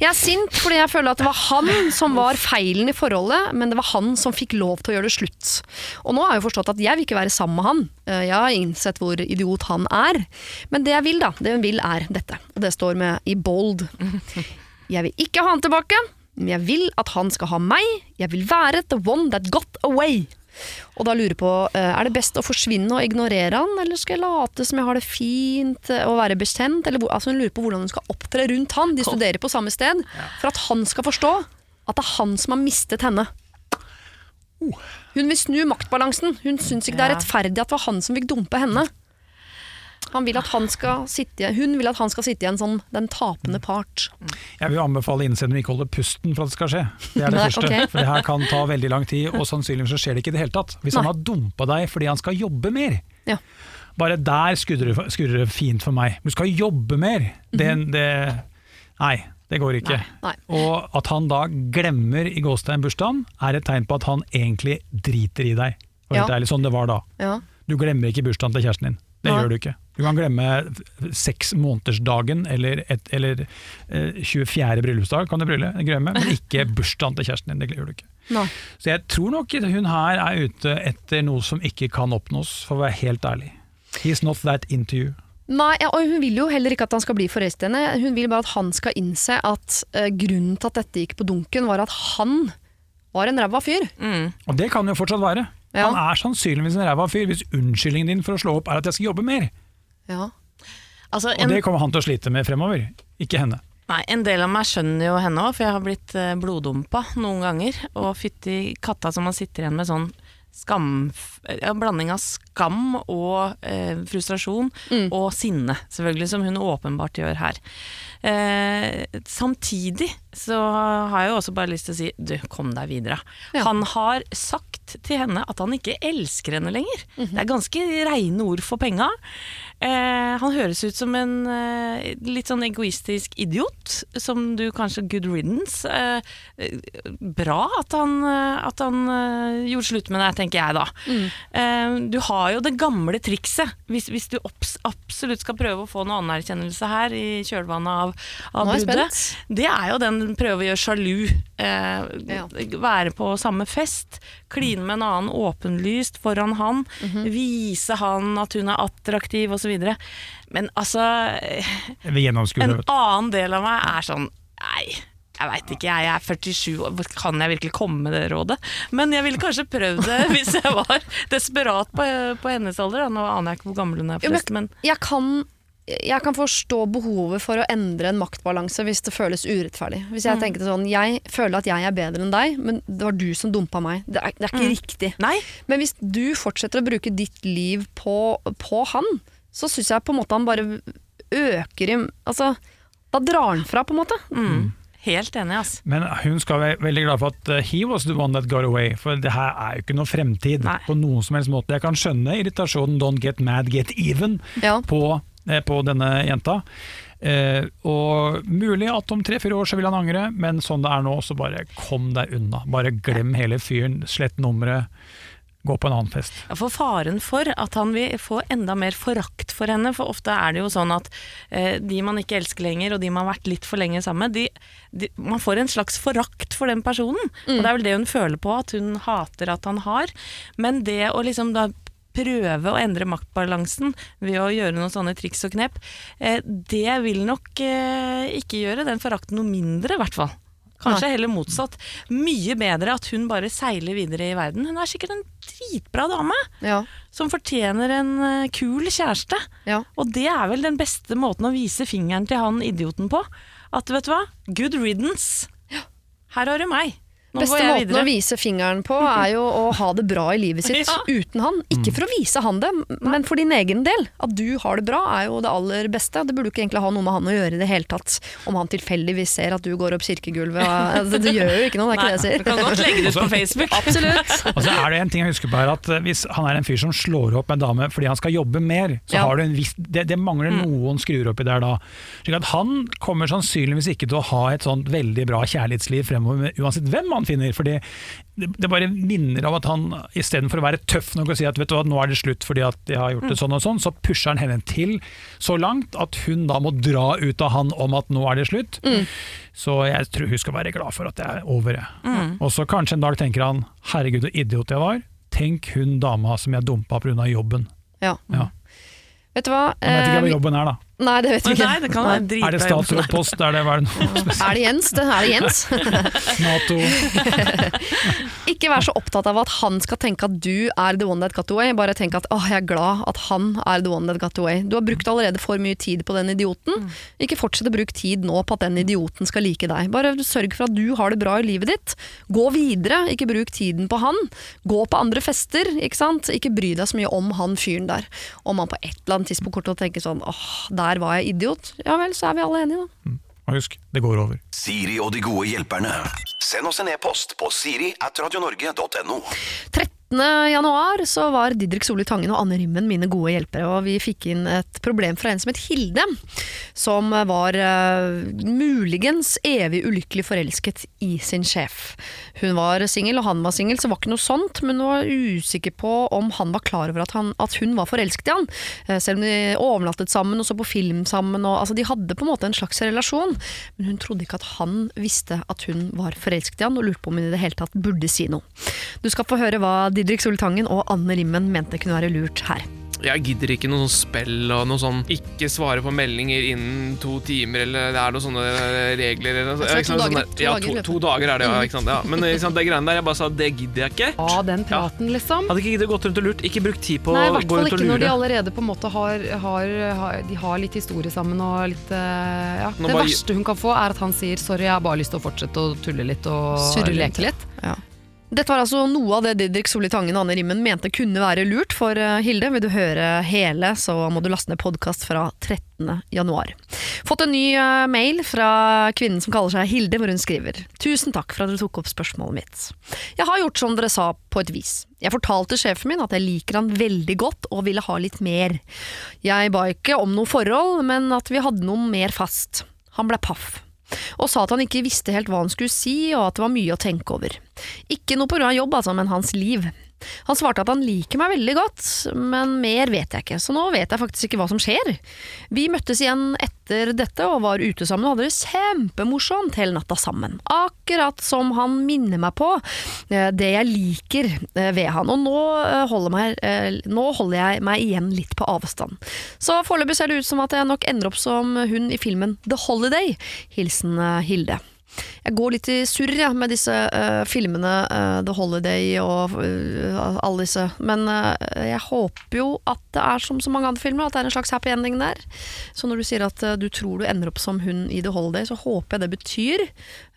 S3: Jeg er sint fordi jeg føler at det var han som var feilen i forholdet, men det var han som fikk lov til å gjøre det slutt. Og nå har jeg forstått at jeg vil ikke være sammen med han. Eh, Jeg har innsett hvor idiot han er. Men det jeg vil, da, det jeg vil er dette. Og det står med i bold. Jeg vil ikke ha han tilbake, men jeg vil at han skal ha meg. Jeg vil være the one that got away. Og da lurer på, eh, Er det best å forsvinne og ignorere han, eller skal jeg late som jeg har det fint eh, og være bekjent? Eller, altså Hun lurer på hvordan hun skal opptre rundt han. De studerer på samme sted. For at han skal forstå at det er han som har mistet henne. Hun vil snu maktbalansen. Hun syns ikke det er rettferdig at det var han som fikk dumpe henne. Han vil at han skal sitte, hun vil at han skal sitte i en sånn den tapende part.
S4: Jeg vil anbefale innsenderen ikke holde pusten for at det skal skje. Det er det
S3: Nei,
S4: første.
S3: Okay.
S4: For det her kan ta veldig lang tid, og sannsynligvis så skjer det ikke i det hele tatt. Hvis han har dumpa deg fordi han skal jobbe mer.
S3: Ja.
S4: Bare der skurrer det- fint for meg. Du skal jobbe mer! Det, det Nei, det går ikke.
S3: Nei, Nei.
S4: Og at han da glemmer i Gåstein-bursdagen, er et tegn på at han egentlig driter i deg. Og helt
S3: Ja.
S4: ærlig, sånn det var da.
S3: Ja.
S4: Du glemmer ikke bursdagen til kjæresten din. Det
S3: Nei.
S4: gjør du ikke. Du kan glemme seks månedersdagen eller, et, eller eh, 24. bryllupsdag, kan du brylle, glemme, men ikke bursdagen til kjæresten din. Det gjør du ikke.
S3: No.
S4: Så jeg tror nok hun her er ute etter noe som ikke kan oppnås, for å være helt ærlig. He's not that into you.
S3: Nei, ja, og hun vil jo heller ikke at han skal bli forelsket i henne. Hun vil bare at han skal innse at eh, grunnen til at dette gikk på dunken, var at han var en ræva fyr.
S2: Mm.
S4: Og det kan jo fortsatt være.
S3: Ja.
S4: Han er sannsynligvis en ræva fyr hvis unnskyldningen din for å slå opp er at jeg skal jobbe mer.
S3: Ja.
S2: Altså,
S4: Og det kommer han til å slite med fremover, ikke henne.
S2: nei, en del av meg skjønner jo henne òg, for jeg har blitt eh, bloddumpa noen ganger. Og fytti katta som man sitter igjen med sånn skam En blanding av skam og eh, frustrasjon, og sinne, selvfølgelig, som hun åpenbart gjør her. Eh, samtidig så har jeg jo også bare lyst til å si du, kom deg videre.
S3: Ja.
S2: Han har sagt til henne at han ikke elsker henne lenger. Det er ganske reine ord for penga. Eh, han høres ut som en eh, litt sånn egoistisk idiot, som du kanskje good riddance. Eh, eh, bra at han, eh, at han eh, gjorde slutt med deg, tenker jeg da. Eh, du har jo det gamle trikset, hvis, hvis du absolutt skal prøve å få noe anerkjennelse her i kjølvannet av, av bruddet. Det er jo den prøve å gjøre sjalu. Eh,
S3: Ja.
S2: Være på samme fest, kline med en annen åpenlyst foran han,
S3: Mhm.
S2: vise han at hun er attraktiv osv. Men altså. En annen del av meg er sånn Nei, jeg veit ikke, jeg er 47 år, kan jeg virkelig komme med det rådet? Men jeg ville kanskje prøvd det hvis jeg var desperat på, på hennes alder. Da. Nå aner jeg ikke hvor gammel hun er, forresten, men
S3: Jeg kan, jeg kan forstå behovet for å endre en maktbalanse hvis det føles urettferdig. Hvis jeg tenkte sånn, jeg føler at jeg er bedre enn deg, men det var du som dumpa meg. Det er, det er ikke riktig.
S2: Nei.
S3: Men hvis du fortsetter å bruke ditt liv på, på han, så syns jeg på en måte han bare øker i Altså, da drar han fra, på en måte.
S2: Mm. Helt enig, ass.
S4: Men hun skal være veldig glad for at uh, he was the one that got away, for det her er jo ikke noe fremtid
S2: Nei.
S4: på noen som helst måte. Jeg kan skjønne irritasjonen 'don't get mad, get even'
S3: Ja.
S4: på, eh, på denne jenta. Eh, og mulig at om tre-fire år så vil han angre, men sånn det er nå, så bare kom deg unna. Bare glem hele fyren, slett nummeret, gå på en annen fest.
S2: Ja, For faren for at han vil få enda mer forakt for henne, for ofte er det jo sånn at eh, de man ikke elsker lenger, og de man har vært litt for lenge sammen med, de, de, man får en slags forakt for den personen. Og det er vel det hun føler på, at hun hater at han har. Men det å liksom da prøve å endre maktbalansen ved å gjøre noen sånne triks og knep, eh, det vil nok eh, ikke gjøre den forakten noe mindre, i hvert fall. Kanskje heller motsatt. Mye bedre at hun bare seiler videre i verden. Hun er sikkert en dritbra dame
S3: Ja,
S2: som fortjener en eh, kul kjæreste.
S3: ja.
S2: Og det er vel den beste måten å vise fingeren til han idioten på. At vet du hva, good riddance. Her har du meg. Nå
S3: Beste måten å vise fingeren på er jo å ha det bra i livet sitt
S2: Ja.
S3: uten han. Ikke for å vise han det, men for din egen del. At du har det bra er jo det aller beste. Det burde jo ikke egentlig ha noe med han å gjøre i det hele tatt. Om han tilfeldigvis ser at du går opp kirkegulvet. og- Altså, det gjør jo ikke noe, det er
S2: Nei,
S3: ikke det jeg
S2: du kan
S3: sier.
S2: godt legge det ut på Facebook.
S3: Absolutt.
S4: Og så er det en ting jeg husker på her, at eh, Hvis han er en fyr som slår opp en dame fordi han skal jobbe mer, så
S3: Ja.
S4: har du en viss, det, det mangler noen skruer oppi der da. Slik at Han kommer sannsynligvis ikke til å ha et sånt veldig bra kjærlighetsliv fremover, uansett hvem han finner. fordi det, det bare minner av at han istedenfor å være tøff nok og si at vet du hva, nå er det slutt fordi at jeg har gjort det sånn og sånn, så pusher han henne til så langt at hun da må dra ut av han om at nå er det slutt. Så jeg tror hun skal være glad for at det er over. Mm. Og så kanskje en dag tenker han herregud så idiot jeg var. Tenk hun dama som jeg dumpa pga. jobben.
S3: Ja.
S4: Ja.
S3: Vet du hva?
S4: Jeg vet ikke
S3: Eh,
S4: hva jobben er, da.
S3: Nei, det vet vi ikke.
S2: Nei, det kan være
S4: Er det statsrådpost? Er det, hva er det noe?
S3: Er det Jens? Det er det Jens.
S4: Nato?
S3: Ikke vær så opptatt av at han skal tenke at du er the one that got away. Bare tenk at åh, jeg er glad at han er the one that got away. Du har brukt allerede for mye tid på den idioten. Ikke fortsett å bruke tid nå på at den idioten skal like deg. Bare sørg for at du har det bra i livet ditt. Gå videre, ikke bruk tiden på han. Gå på andre fester, ikke sant. Ikke bry deg så mye om han fyren der. Om han på et eller annet tidspunkt kommer til å tenke sånn åh, der var jeg idiot. Ja vel, så er vi alle enige, da.
S4: Og husk, det går over.
S1: Siri og de gode hjelperne. Send oss en e-post på siri at radionorge.no.
S3: 13. januar så var Didrik Solli Tangen og Anne Rimmen mine gode hjelpere, og vi fikk inn et problem fra en som het Hilde, som var uh, muligens evig ulykkelig forelsket i sin sjef. Hun var singel, og han var singel, så var ikke noe sånt, men hun var usikker på om han var klar over at, han, at hun var forelsket i han, Eh, selv om de overnattet sammen og så på film sammen, og, altså, de hadde på en måte en slags relasjon, men hun trodde ikke at han visste at hun var forelsket i han, og lurte på om hun i det hele tatt burde si noe. Du skal få høre hva Didrik Soltangen og Anne Rimmen mente kunne være lurt her.
S5: Jeg gidder ikke noe sånn spill og noe sånn ikke svare på meldinger innen to timer, eller det er noen sånne regler eller noe.
S3: Altså,
S5: ikke sant, sånn ja, to, to dager er det, ja. Ikke sant? Ja. Men ikke sant, det greiene der, jeg bare sa det gidder jeg ikke.
S6: Ja, den praten, liksom.
S5: Hadde ikke giddet gått rundt og lurt. Ikke brukt tid på
S6: Nei, i
S5: å
S6: hvert
S5: gå
S6: fall
S5: rundt og
S6: ikke når de
S5: lure.
S6: allerede på en måte har, har, har, de har litt historie sammen og litt eh, ja.
S5: Nå
S6: Det
S5: bare-
S6: verste hun kan få, er at han sier 'sorry, jeg har bare lyst til å fortsette å tulle litt og
S3: Surre
S6: leke litt'.
S3: Dette var altså noe av det Didrik Solli Tangen og Anne Rimmen mente kunne være lurt for eh, Hilde. Vil du høre hele, så må du laste ned podkast fra 13. januar. Fått en ny eh, mail fra kvinnen som kaller seg Hilde, hvor hun skriver Tusen takk for at dere tok opp spørsmålet mitt. Jeg har gjort som dere sa, på et vis. Jeg fortalte sjefen min at jeg liker han veldig godt og ville ha litt mer. Jeg ba ikke om noe forhold, men at vi hadde noe mer fast. Han ble paff og sa at han ikke visste helt hva han skulle si, og at det var mye å tenke over. Ikke noe på grunn av jobb, altså, men hans liv. Han svarte at han liker meg veldig godt, men mer vet jeg ikke, så nå vet jeg faktisk ikke hva som skjer. Vi møttes igjen etter dette og var ute sammen og hadde det kjempemorsomt hele natta sammen. Akkurat som han minner meg på eh, det jeg liker eh, ved han, og nå eh, holder, meg, nå holder jeg meg igjen litt på avstand. Så foreløpig ser det ut som at jeg nok ender opp som hun i filmen The Holiday. Hilsen Hilde. Jeg går litt i surr ja, med disse uh, filmene, uh, The Holiday og uh, alle disse. Men jeg håper jo at det er som så mange andre filmer, at det er en slags happy ending der. Så når du sier at du tror du ender opp som hun i The Holiday, så håper jeg det betyr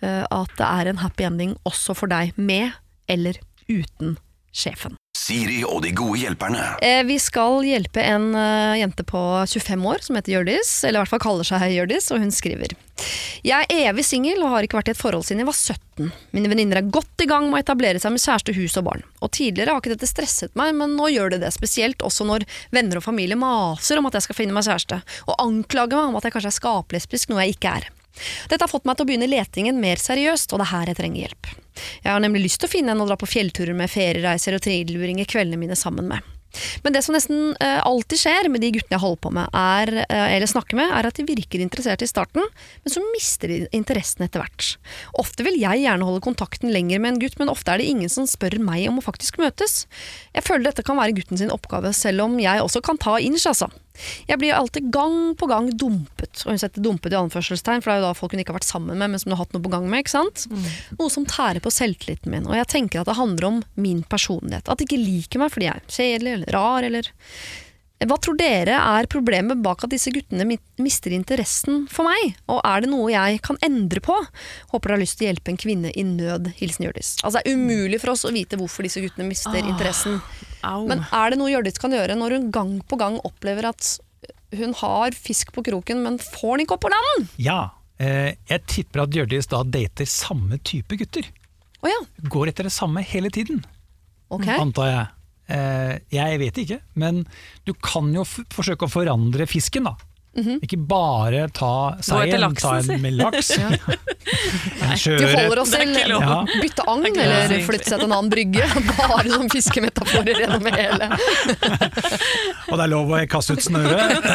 S3: at det er en happy ending også for deg, med eller uten sjefen.
S1: Siri og de gode hjelperne.
S3: Eh, Vi skal hjelpe en eh, jente på 25 år som heter Hjørdis, eller i hvert fall kaller seg Hjørdis, og hun skriver. Jeg er evig singel og har ikke vært i et forhold siden jeg var 17. Mine venninner er godt i gang med å etablere seg med kjæreste, hus og barn. Og tidligere har ikke dette stresset meg, men nå gjør det det, spesielt også når venner og familie maser om at jeg skal finne meg kjæreste, og anklager meg om at jeg kanskje er skapelesbisk, noe jeg ikke er. Dette har fått meg til å begynne letingen mer seriøst, og det er her jeg trenger hjelp. Jeg har nemlig lyst til å finne en å dra på fjellturer med, feriereiser og tilbringe kveldene mine sammen med. Men det som nesten uh, alltid skjer med de guttene jeg holder på med, er, uh, eller snakker med, er at de virker interessert i starten, men så mister de interessen etter hvert. Ofte vil jeg gjerne holde kontakten lenger med en gutt, men ofte er det ingen som spør meg om å faktisk møtes. Jeg føler dette kan være gutten sin oppgave, selv om jeg også kan ta inch, altså. Jeg blir alltid gang på gang dumpet, og hun setter dumpet i anførselstegn, for det er jo da folk hun ikke har vært sammen med, men som hun har hatt noe på gang med. ikke sant? Noe som tærer på selvtilliten min, og jeg tenker at det handler om min personlighet. At de ikke liker meg fordi jeg er kjedelig eller rar, eller Hva tror dere er problemet bak at disse guttene mister interessen for meg? Og er det noe jeg kan endre på? Håper dere har lyst til å hjelpe en kvinne i nød. Hilsen Hjørdis. Altså, det er umulig for oss å vite hvorfor disse guttene mister interessen.
S2: Au.
S3: Men er det noe Hjørdis kan gjøre når hun gang på gang opplever at hun har fisk på kroken, men får den ikke opp på land?
S4: Ja, eh, jeg tipper at Hjørdis da dater samme type gutter.
S3: Oh, ja,
S4: Går etter det samme hele tiden,
S3: okay.
S4: antar jeg. Eh, jeg vet ikke, men du kan jo forsøke å forandre fisken, da. Ikke bare ta
S2: laksen,
S4: ta en med laks. en
S3: De holder oss til
S2: å.
S4: Ja.
S3: bytte agn,
S2: er
S3: eller flytte seg til en annen brygge. Bare som fiskemetaforer gjennom hele.
S4: Og det er lov å kaste ut snøret.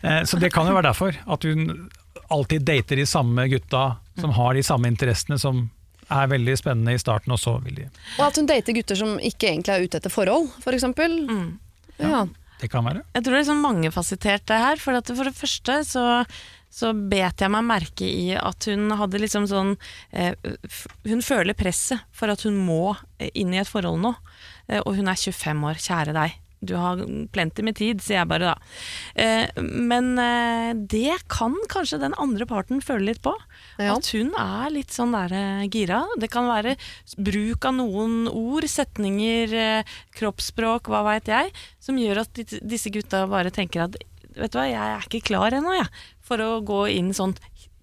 S4: Eh, Så det kan jo være derfor at hun alltid dater de samme gutta som har de samme interessene, som er veldig spennende i starten, og så vil de
S3: Og at hun dater gutter som ikke egentlig er ute etter forhold, for eksempel.
S2: Mm.
S3: Ja.
S4: Det kan være.
S2: Jeg tror det er sånn mangefasettert det her. For, for det første så, så bet jeg meg merke i at hun hadde liksom sånn eh, Hun føler presset for at hun må eh, inn i et forhold nå. Eh, og hun er 25 år, kjære deg. Du har plenty med tid, sier jeg bare da. Eh, men eh, det kan kanskje den andre parten føle litt på.
S3: Ja.
S2: At hun er litt sånn der eh, gira. Det kan være bruk av noen ord, setninger, eh, kroppsspråk, hva veit jeg, som gjør at disse gutta bare tenker at vet du hva, jeg er ikke klar ennå, jeg, for å gå inn sånn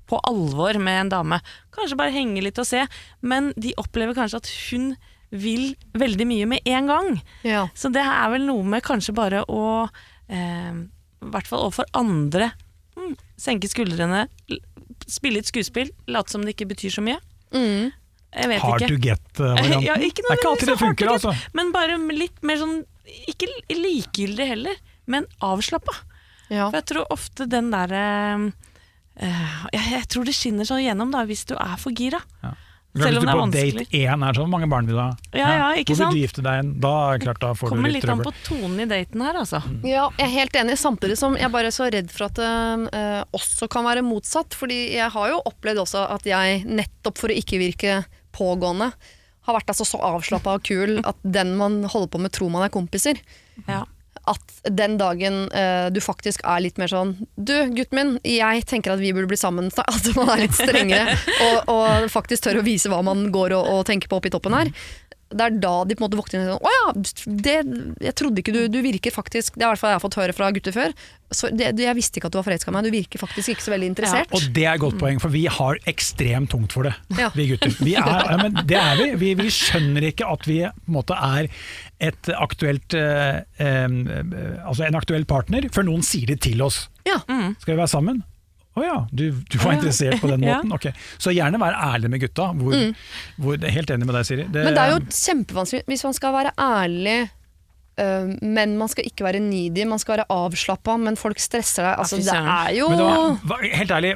S2: på alvor med en dame. Kanskje bare henge litt og se, men de opplever kanskje at hun vil veldig mye med en gang.
S3: Ja.
S2: Så det er vel noe med kanskje bare å eh, I hvert fall overfor andre mm, senke skuldrene, spille et skuespill, late som det ikke betyr så mye.
S3: Mm.
S2: Jeg vet
S4: Hard
S2: ikke.
S4: to get-varianten.
S2: Ja, ikke
S4: det er ikke alltid det funker, altså.
S2: Men bare litt mer sånn Ikke likegyldig heller, men avslappa.
S3: Ja.
S2: For jeg tror ofte den derre eh, jeg, jeg tror det skinner sånn gjennom da, hvis du er for gira.
S4: Hvis
S2: Selv om det er
S4: på
S2: vanskelig.
S4: date én er sånn, hvor mange barn vil du ha?
S2: Ja, ja, ikke
S4: Hvor
S2: sant?
S4: vil du gifte deg? en? Da er klart, da får du litt trøbbel.
S2: Kommer
S4: litt
S2: litt an på tonen i daten her, altså.
S3: Ja, jeg er helt enig, samtidig som jeg bare er så redd for at det uh, også kan være motsatt. Fordi jeg har jo opplevd også at jeg, nettopp for å ikke virke pågående, har vært altså så avslappa og kul at den man holder på med, tror man er kompiser.
S2: Ja.
S3: At den dagen uh, du faktisk er litt mer sånn Du, gutten min, jeg tenker at vi burde bli sammen. At man er litt strengere og, og faktisk tør å vise hva man går og, og tenker på oppi toppen her. Det er da de på en måte våkner og sånn Å ja, det, jeg trodde ikke du Du virker faktisk Det er i hvert fall jeg har fått høre fra gutter før. Så det, jeg visste ikke at du var forelska i meg. Du virker faktisk ikke så veldig interessert.
S4: Og det er et godt poeng, for vi har ekstremt tungt for det,
S3: Ja.
S4: vi gutter. Vi er, ja, men det er vi. vi. Vi skjønner ikke at vi på en måte er et aktuelt, eh, eh, altså en aktuell partner, før noen sier det til oss.
S3: Ja.
S4: Skal vi være sammen? Å ja, du, du var interessert på den måten? Ok. Så gjerne vær ærlig med gutta. Hvor, hvor, helt enig med deg, Siri.
S3: Men det er jo kjempevanskelig hvis man skal være ærlig. Men man skal ikke være needy, man skal være avslappa, men folk stresser deg. Altså, det er jo
S4: hva- helt ærlig,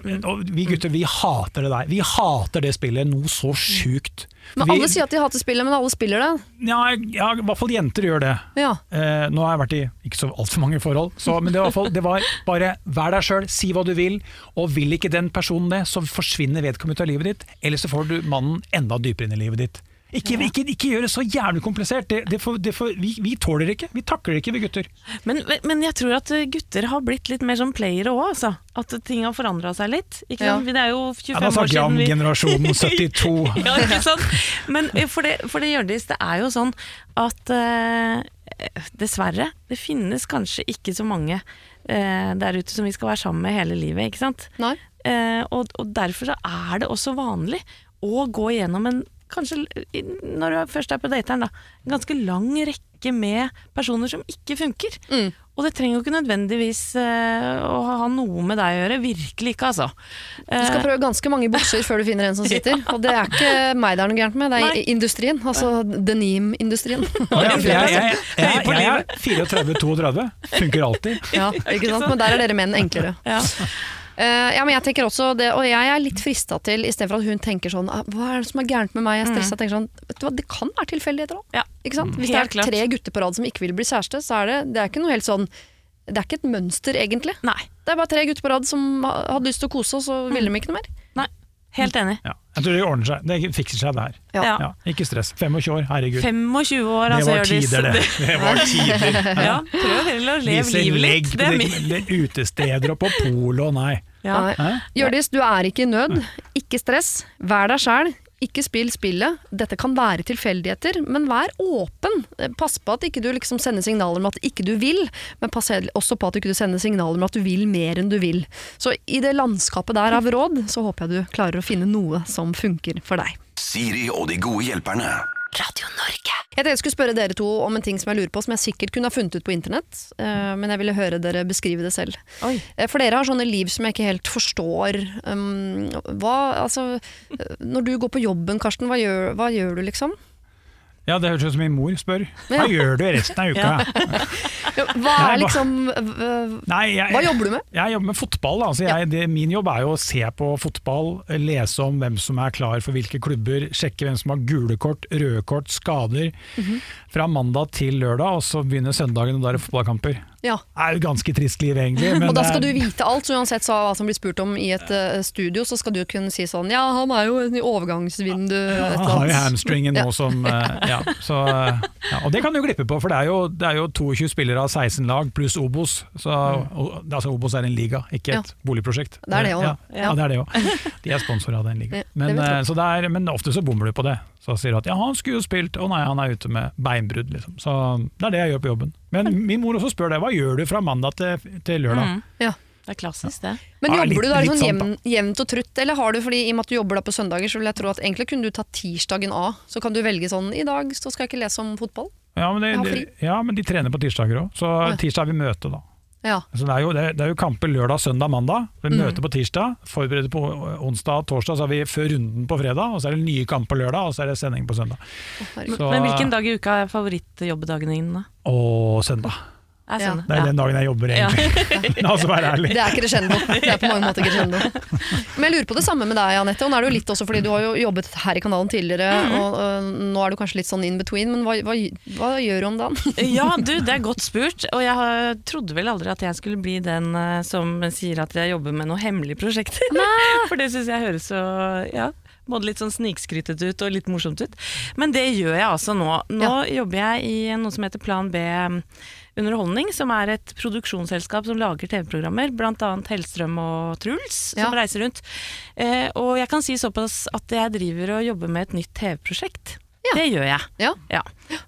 S4: vi gutter vi hater det der. Vi hater det spillet noe så sjukt.
S3: Men
S4: Vi-
S3: alle sier at de hater spillet, men alle spiller det.
S4: ja, ja, i hvert fall jenter gjør det.
S3: Ja.
S4: Eh, nå har jeg vært i ikke så altfor mange forhold, så, men det var, fall, det var bare vær deg sjøl, si hva du vil, og vil ikke den personen det, så forsvinner vedkommende ut av livet ditt, eller så får du mannen enda dypere inn i livet ditt. Ikke, ikke, ikke gjør det så jævlig komplisert, det, det får, det får, vi, vi tåler det ikke, vi takler det ikke vi gutter.
S2: Men, men jeg tror at eh, gutter har blitt litt mer som playere òg, altså. At ting har forandra seg litt. Ikke
S3: Ja.
S2: Det er jo 25
S4: Ja, da
S2: år
S4: snakker jeg om
S2: siden vi
S4: generasjonen 72.
S2: ja, ikke sant? Men eh, for det, for det Hjørdis, det er jo sånn at uh, dessverre, det finnes kanskje ikke så mange uh, der ute som vi skal være sammen med hele livet, ikke sant?
S3: Nei.
S2: Uh, og, og derfor så er det også vanlig å gå gjennom en Kanskje når du først er på dateren, da. En ganske lang rekke med personer som ikke funker.
S3: Mm.
S2: Og det trenger jo ikke nødvendigvis uh, å ha noe med deg å gjøre. Virkelig ikke, altså.
S3: Du skal prøve ganske mange bukser før du finner en som sitter. Og det er ikke meg det er noe gærent med, det er
S2: Nei.
S3: industrien. Altså denim-industrien.
S4: Ja, ja, jeg, jeg, jeg, jeg er 34-32, funker alltid.
S3: Ja, ikke sant? Men der er dere menn enklere.
S2: Ja.
S3: Eh, ja, men jeg tenker også det, og jeg er litt frista til, istedenfor at hun tenker sånn «Ah, Hva er det som er gærent med meg? Jeg er stressa. tenker sånn, vet du hva, Det kan være tilfeldigheter òg.
S2: Ja.
S3: Hvis
S2: helt det
S3: er
S2: klart.
S3: tre gutter på rad som ikke vil bli kjæreste, så er det, det er ikke noe helt sånn det er ikke et mønster, egentlig.
S2: Nei.
S3: Det er bare tre gutter på rad som ha- hadde lyst til å kose, og så ville de ikke noe mer.
S2: Helt enig.
S4: Ja. Jeg tror det ordner seg. Det fikser seg, det her.
S3: Ja.
S2: Ja.
S4: Ikke stress. 25 år, herregud.
S2: 25 år, altså,
S4: Det
S2: var
S4: tider, det. Det var tider.
S2: Ja, prøv heller å leve livet litt. Det er
S4: min. utesteder og på polo, nei.
S2: Ja.
S3: Hjørdis, du er ikke i nød. Ikke stress. Vær deg sjæl. Ikke spill spillet. Dette kan være tilfeldigheter, men vær åpen. Pass på at ikke du liksom sender signaler om at ikke du vil, men pass også på at ikke du sender signaler om at du vil mer enn du vil. Så i det landskapet der av råd, så håper jeg du klarer å finne noe som funker for deg.
S1: Siri og de gode hjelperne.
S3: Radio Norge. Jeg tenkte jeg skulle spørre dere to om en ting som jeg lurer på, som jeg sikkert kunne ha funnet ut på internett, eh, men jeg ville høre dere beskrive det selv.
S2: Oi.
S3: Eh, For dere har sånne liv som jeg ikke helt forstår. Um, hva, altså, eh, når du går på jobben, Karsten, hva gjør, hva gjør du liksom?
S4: Ja, det høres ut som min mor spør. Hva gjør du resten av uka?
S3: Hva er liksom
S4: Nei, jeg,
S3: Hva jobber du med?
S4: Jeg jobber med fotball. Altså jeg, det, min jobb er jo å se på fotball, lese om hvem som er klar for hvilke klubber, sjekke hvem som har gule kort, røde kort, skader.
S3: Mhm.
S4: Fra mandag til lørdag, og så begynner søndagen, og da er det fotballkamper.
S3: Ja.
S4: Det er jo ganske trist liv, egentlig. Men
S3: Og da skal du vite alt, så uansett så hva som blir spurt om i et øh, studio, så skal du kunne si sånn Ja, han er jo i overgangsvindu ja,
S4: Han har jo hamstringen nå som eh, ja, så, eh, ja, Og det kan du glippe på, for det er jo, det er jo 22 spillere av 16 lag pluss Obos. Så, og, altså Obos er en liga, ikke et boligprosjekt.
S3: Det er det òg.
S4: ja, det er det òg. De er sponsorer av den ligaen. Men, men ofte så bommer du på det. Så sier hun at ja, han skulle jo spilt, å nei, han er ute med beinbrudd. Liksom. Så det er det jeg gjør på jobben. Men min mor også spør deg, hva gjør du fra mandag til, til lørdag?
S2: Mm.
S3: Ja.
S2: Det er klassisk, det.
S3: Men
S4: Ja,
S3: jobber
S4: litt-
S3: du da sånn
S4: sant,
S3: jevn, jevnt og trutt, eller har du, fordi i og med at du jobber da på søndager, så vil jeg tro at egentlig kunne du ta tirsdagen av, så kan du velge sånn I dag så skal jeg ikke lese om fotball.
S4: Ja, men, det, de, ja, men de trener på tirsdager òg, så tirsdag er vi møte, da.
S3: Ja.
S4: Så det, er jo, det, er- det er jo kamper lørdag, søndag, mandag. Vi
S3: Mm.
S4: møter på tirsdag, forbereder på onsdag og torsdag, så har vi før runden på fredag. Og så er det nye kamper lørdag, og så er det sending på søndag.
S3: Oh,
S4: Så,
S2: Men hvilken dag i uka er favorittjobbedagene din? da?
S4: Og søndag.
S2: Er
S3: Ja.
S4: Det er den dagen jeg jobber, egentlig. La oss være ærlig.
S3: Det er crescendo. Det er på mange måter crescendo. Men jeg lurer på det samme med deg, Anette. Og nå er det jo litt også fordi du har jo jobbet her i kanalen tidligere,
S2: Mhm.
S3: og, og nå er du kanskje litt sånn in between, men hva, hva, hva gjør du om dagen?
S2: Ja, du, det er godt spurt. Og jeg har, trodde vel aldri at jeg skulle bli den uh, som sier at jeg jobber med noen hemmelige prosjekter. For det syns jeg høres så ja, både litt sånn snikskrytete ut og litt morsomt ut. Men det gjør jeg altså nå. Nå jobber jeg i noe som heter Plan B Underholdning, som er et produksjonsselskap som lager TV-programmer, bl.a. Hellstrøm og Truls, som
S3: Ja.
S2: reiser rundt. Eh, og jeg kan si såpass at jeg driver og jobber med et nytt TV-prosjekt.
S3: Ja.
S2: Det gjør jeg.
S3: Ja.
S2: Ja.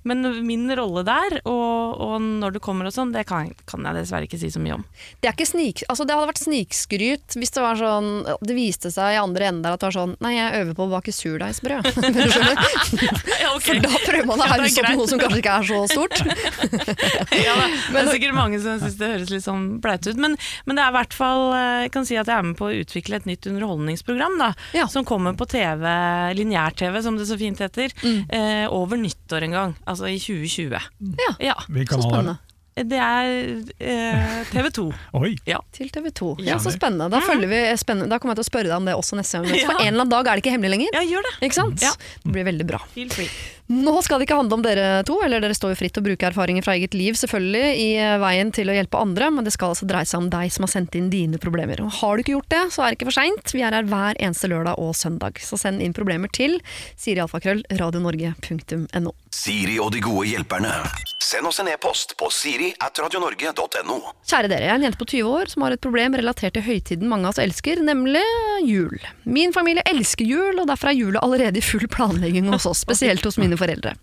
S2: Men min rolle der, og, og når det kommer og sånn, det kan, kan jeg dessverre ikke si så mye om.
S3: Det, er ikke snik, altså det hadde vært snikskryt hvis det var sånn Det viste seg i andre enden der at det var sånn Nei, jeg øver på å bake surdeigsbrød. ja, okay. For da prøver man å hause opp noe som kanskje ikke er så stort.
S2: Ja, da. det er sikkert mange som syns det høres litt sånn blaut ut, men, men det er i hvert fall eh, Jeg kan si at jeg er med på å utvikle et nytt underholdningsprogram, da,
S3: Ja.
S2: som kommer på TV, lineær-TV som det så fint heter,
S3: Mm.
S2: eh, over nyttår en gang, altså i 2020.
S3: Ja,
S2: Ja.
S3: Så spennende.
S4: det?
S2: Er eh, TV 2.
S4: Oi!
S3: Til TV 2.
S2: Ja.
S3: Ja, så spennende. Da, følger vi, spennende. da kommer jeg til å spørre deg om det også neste gang.
S2: Ja.
S3: For en eller annen dag er det ikke hemmelig lenger.
S2: Ja, gjør det.
S3: Ikke sant?
S2: Ja.
S3: Det blir veldig bra. Nå skal det ikke handle om dere to, eller dere står jo fritt til å bruke erfaringer fra eget liv selvfølgelig i eh, veien til å hjelpe andre, men det skal altså dreie seg om deg som har sendt inn dine problemer. Og har du ikke gjort det, så er det ikke for seint. Vi er her hver eneste lørdag og søndag. Så send inn problemer til sirialfakrøll radionorge.no.
S1: Siri og de gode hjelperne. Send oss en e-post på siri at radionorge.no.
S3: Kjære dere, jeg er en jente på 20 år som har et problem relatert til høytiden mange av oss elsker, nemlig jul. Min familie elsker jul, og derfor er julet allerede i full planlegging hos oss, spesielt hos mine foreldre.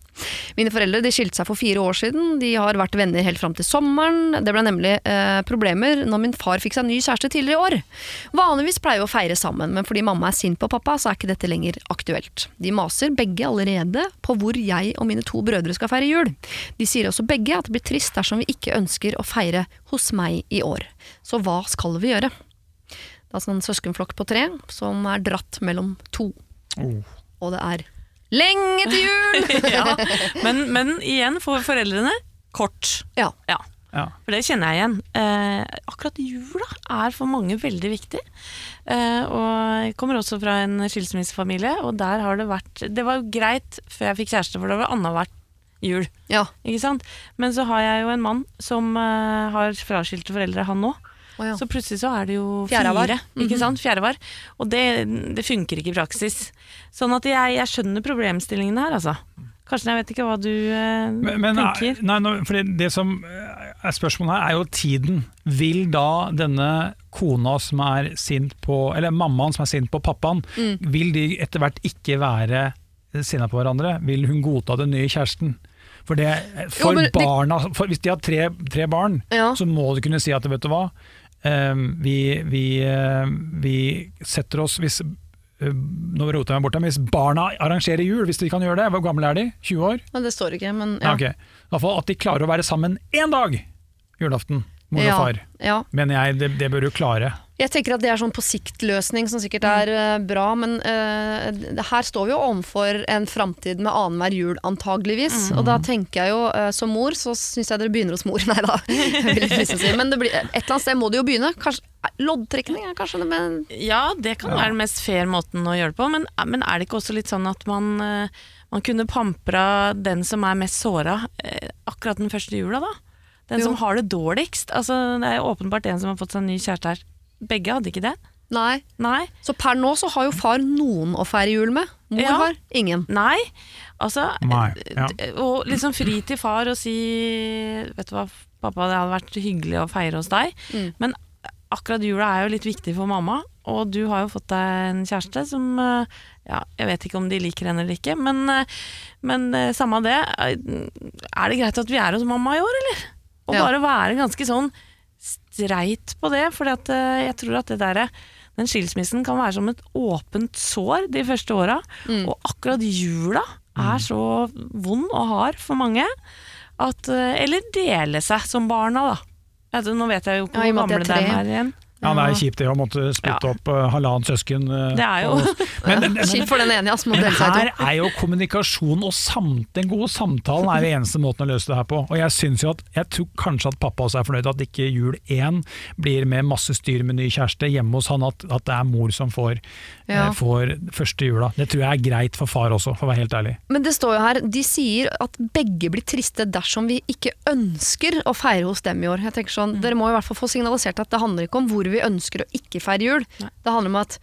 S3: Mine foreldre de skilte seg for fire år siden, de har vært venner helt fram til sommeren. Det ble nemlig eh, problemer når min far fikk seg ny kjæreste tidligere i år. Vanligvis pleier vi å feire sammen, men fordi mamma er sint på pappa, så er ikke dette lenger aktuelt. De maser begge allerede på hvor jeg og mine to brødre skal feire jul. De sier også begge at det blir trist dersom vi ikke ønsker å feire hos meg i år. Så hva skal vi gjøre? Det er altså en søskenflokk på tre som er dratt mellom to,
S4: Oh.
S3: og det er lenge til jul!
S2: ja. men, men igjen, for foreldrene, kort.
S3: ja.
S2: Ja.
S4: Ja.
S2: For det kjenner jeg igjen. Eh, akkurat jula er for mange veldig viktig. Eh, og jeg kommer også fra en skilsmissefamilie, og der har det vært Det var jo greit før jeg fikk kjæreste, for det var annethvert jul.
S3: Ja.
S2: Ikke sant? Men så har jeg jo en mann som eh, har fraskilte foreldre, han nå.
S3: Ja.
S2: Så plutselig så er det jo fire. Ikke sant? Fjerdevar. Og det, det funker ikke i praksis. Sånn at jeg, jeg skjønner problemstillingene her, altså. Karsten, jeg vet ikke hva du eh,
S4: Men, men
S2: tenker.
S4: nei, nei, fordi det som er spørsmålet her, er jo tiden. Vil da denne kona som er sint på Eller mammaen som er sint på pappaen, vil de etter hvert ikke være sinna på hverandre? Vil hun godta den nye kjæresten? For, det, for
S3: Jo,
S4: barna for Hvis de har tre, tre barn,
S3: Ja.
S4: så må du kunne si at vet du hva, eh, vi, vi, eh, vi setter oss hvis, eh, nå roter jeg meg bort Hvis barna arrangerer jul, hvis de kan gjøre det, hvor gamle er de? 20 år?
S3: Ja, det står ikke, men
S4: Ja. Okay. I hvert fall at de klarer å være sammen én dag julaften, mor og far.
S3: ja.
S4: Mener jeg, det, det bør du klare.
S3: Jeg tenker at det er sånn på sikt-løsning som sikkert er uh, bra, men uh, her står vi jo overfor en framtid med annenhver jul antageligvis.
S2: Mm.
S3: Og da tenker jeg jo, uh, som mor, så syns jeg dere begynner hos mor. Nei da, si. Men det blir, et eller annet sted må det jo begynne. Kanskje, loddtrekning er kanskje det, men
S2: Ja, det kan være den mest fair måten å gjøre det på, men, men er det ikke også litt sånn at man, man kunne pampra den som er mest såra akkurat den første jula, da? Den
S3: Jo.
S2: som har det dårligst. Altså, det er åpenbart en som har fått seg en ny kjæreste her. Begge hadde ikke det.
S3: nei.
S2: Nei.
S3: Så per nå så har jo far noen å feire jul med. Mor
S2: Ja.
S3: har ingen.
S2: Nei. Altså,
S4: Nei, ja.
S2: og liksom fri til far og si Vet du hva, pappa, det hadde vært hyggelig å feire hos deg,
S3: Mm.
S2: men akkurat jula er jo litt viktig for mamma, og du har jo fått deg en kjæreste som eh, Ja, jeg vet ikke om de liker henne eller ikke, men, eh, men eh, samme det. eh, Er det greit at vi er hos mamma i år, eller? Og
S3: Ja.
S2: bare være ganske sånn streit på det, for jeg tror at det der den skilsmissen kan være som et åpent sår de første åra,
S3: Mm.
S2: og akkurat jula er så vond og hard for mange. At, eh, eller dele seg som barna, da. Nå vet jeg jo ikke
S3: Ja,
S2: hvor
S3: med
S2: gamle
S3: de er
S2: igjen.
S4: Ja, det er kjipt det å måtte splitte
S2: Ja.
S4: opp uh, halvannet søsken. Uh,
S2: Det er jo
S4: og- men, men,
S3: Kjipt for den ene,
S4: men her er jo kommunikasjon og samt, den gode samtalen er den eneste måten å løse det her på. Og jeg synes jo at, jeg tror kanskje at pappa også er fornøyd at ikke jul én blir med masse styr med ny kjæreste hjemme hos han, at, at det er mor som får,
S3: Ja.
S4: eh, får første jula. Det tror jeg er greit for far også, for å være helt ærlig.
S3: Men det står jo her, de sier at begge blir triste dersom vi ikke ønsker å feire hos dem i år. Jeg tenker sånn, Dere må i hvert fall få signalisert at det handler ikke om hvor vi ønsker å ikke feire jul. Det handler om at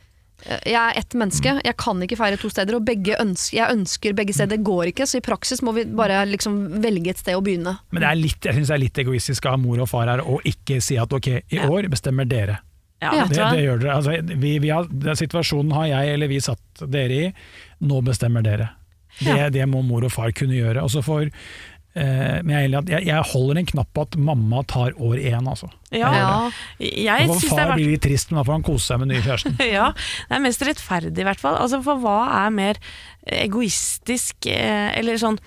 S3: eh, jeg er ett menneske, jeg kan ikke feire to steder, og begge ønsker, jeg ønsker begge steder. Det går ikke, så i praksis må vi bare liksom velge et sted å begynne.
S4: Men det er litt, jeg synes det er litt egoistisk av mor og far her å ikke si at ok, i år bestemmer dere.
S2: Ja,
S4: Det, det gjør dere. Altså, vi, vi har, den situasjonen har jeg eller vi satt dere i, nå bestemmer dere. Det,
S2: Ja.
S4: det må mor og far kunne gjøre. Og så får, eh, men jeg, jeg, holder en knapp på at mamma tar år én, altså.
S2: Ja, Jeg, jeg det
S4: far
S2: er
S4: blir litt trist, men da får han kose seg med den nye kjæresten.
S2: ja, det er mest rettferdig i hvert fall. Altså, for hva er mer egoistisk, eh, eller sånn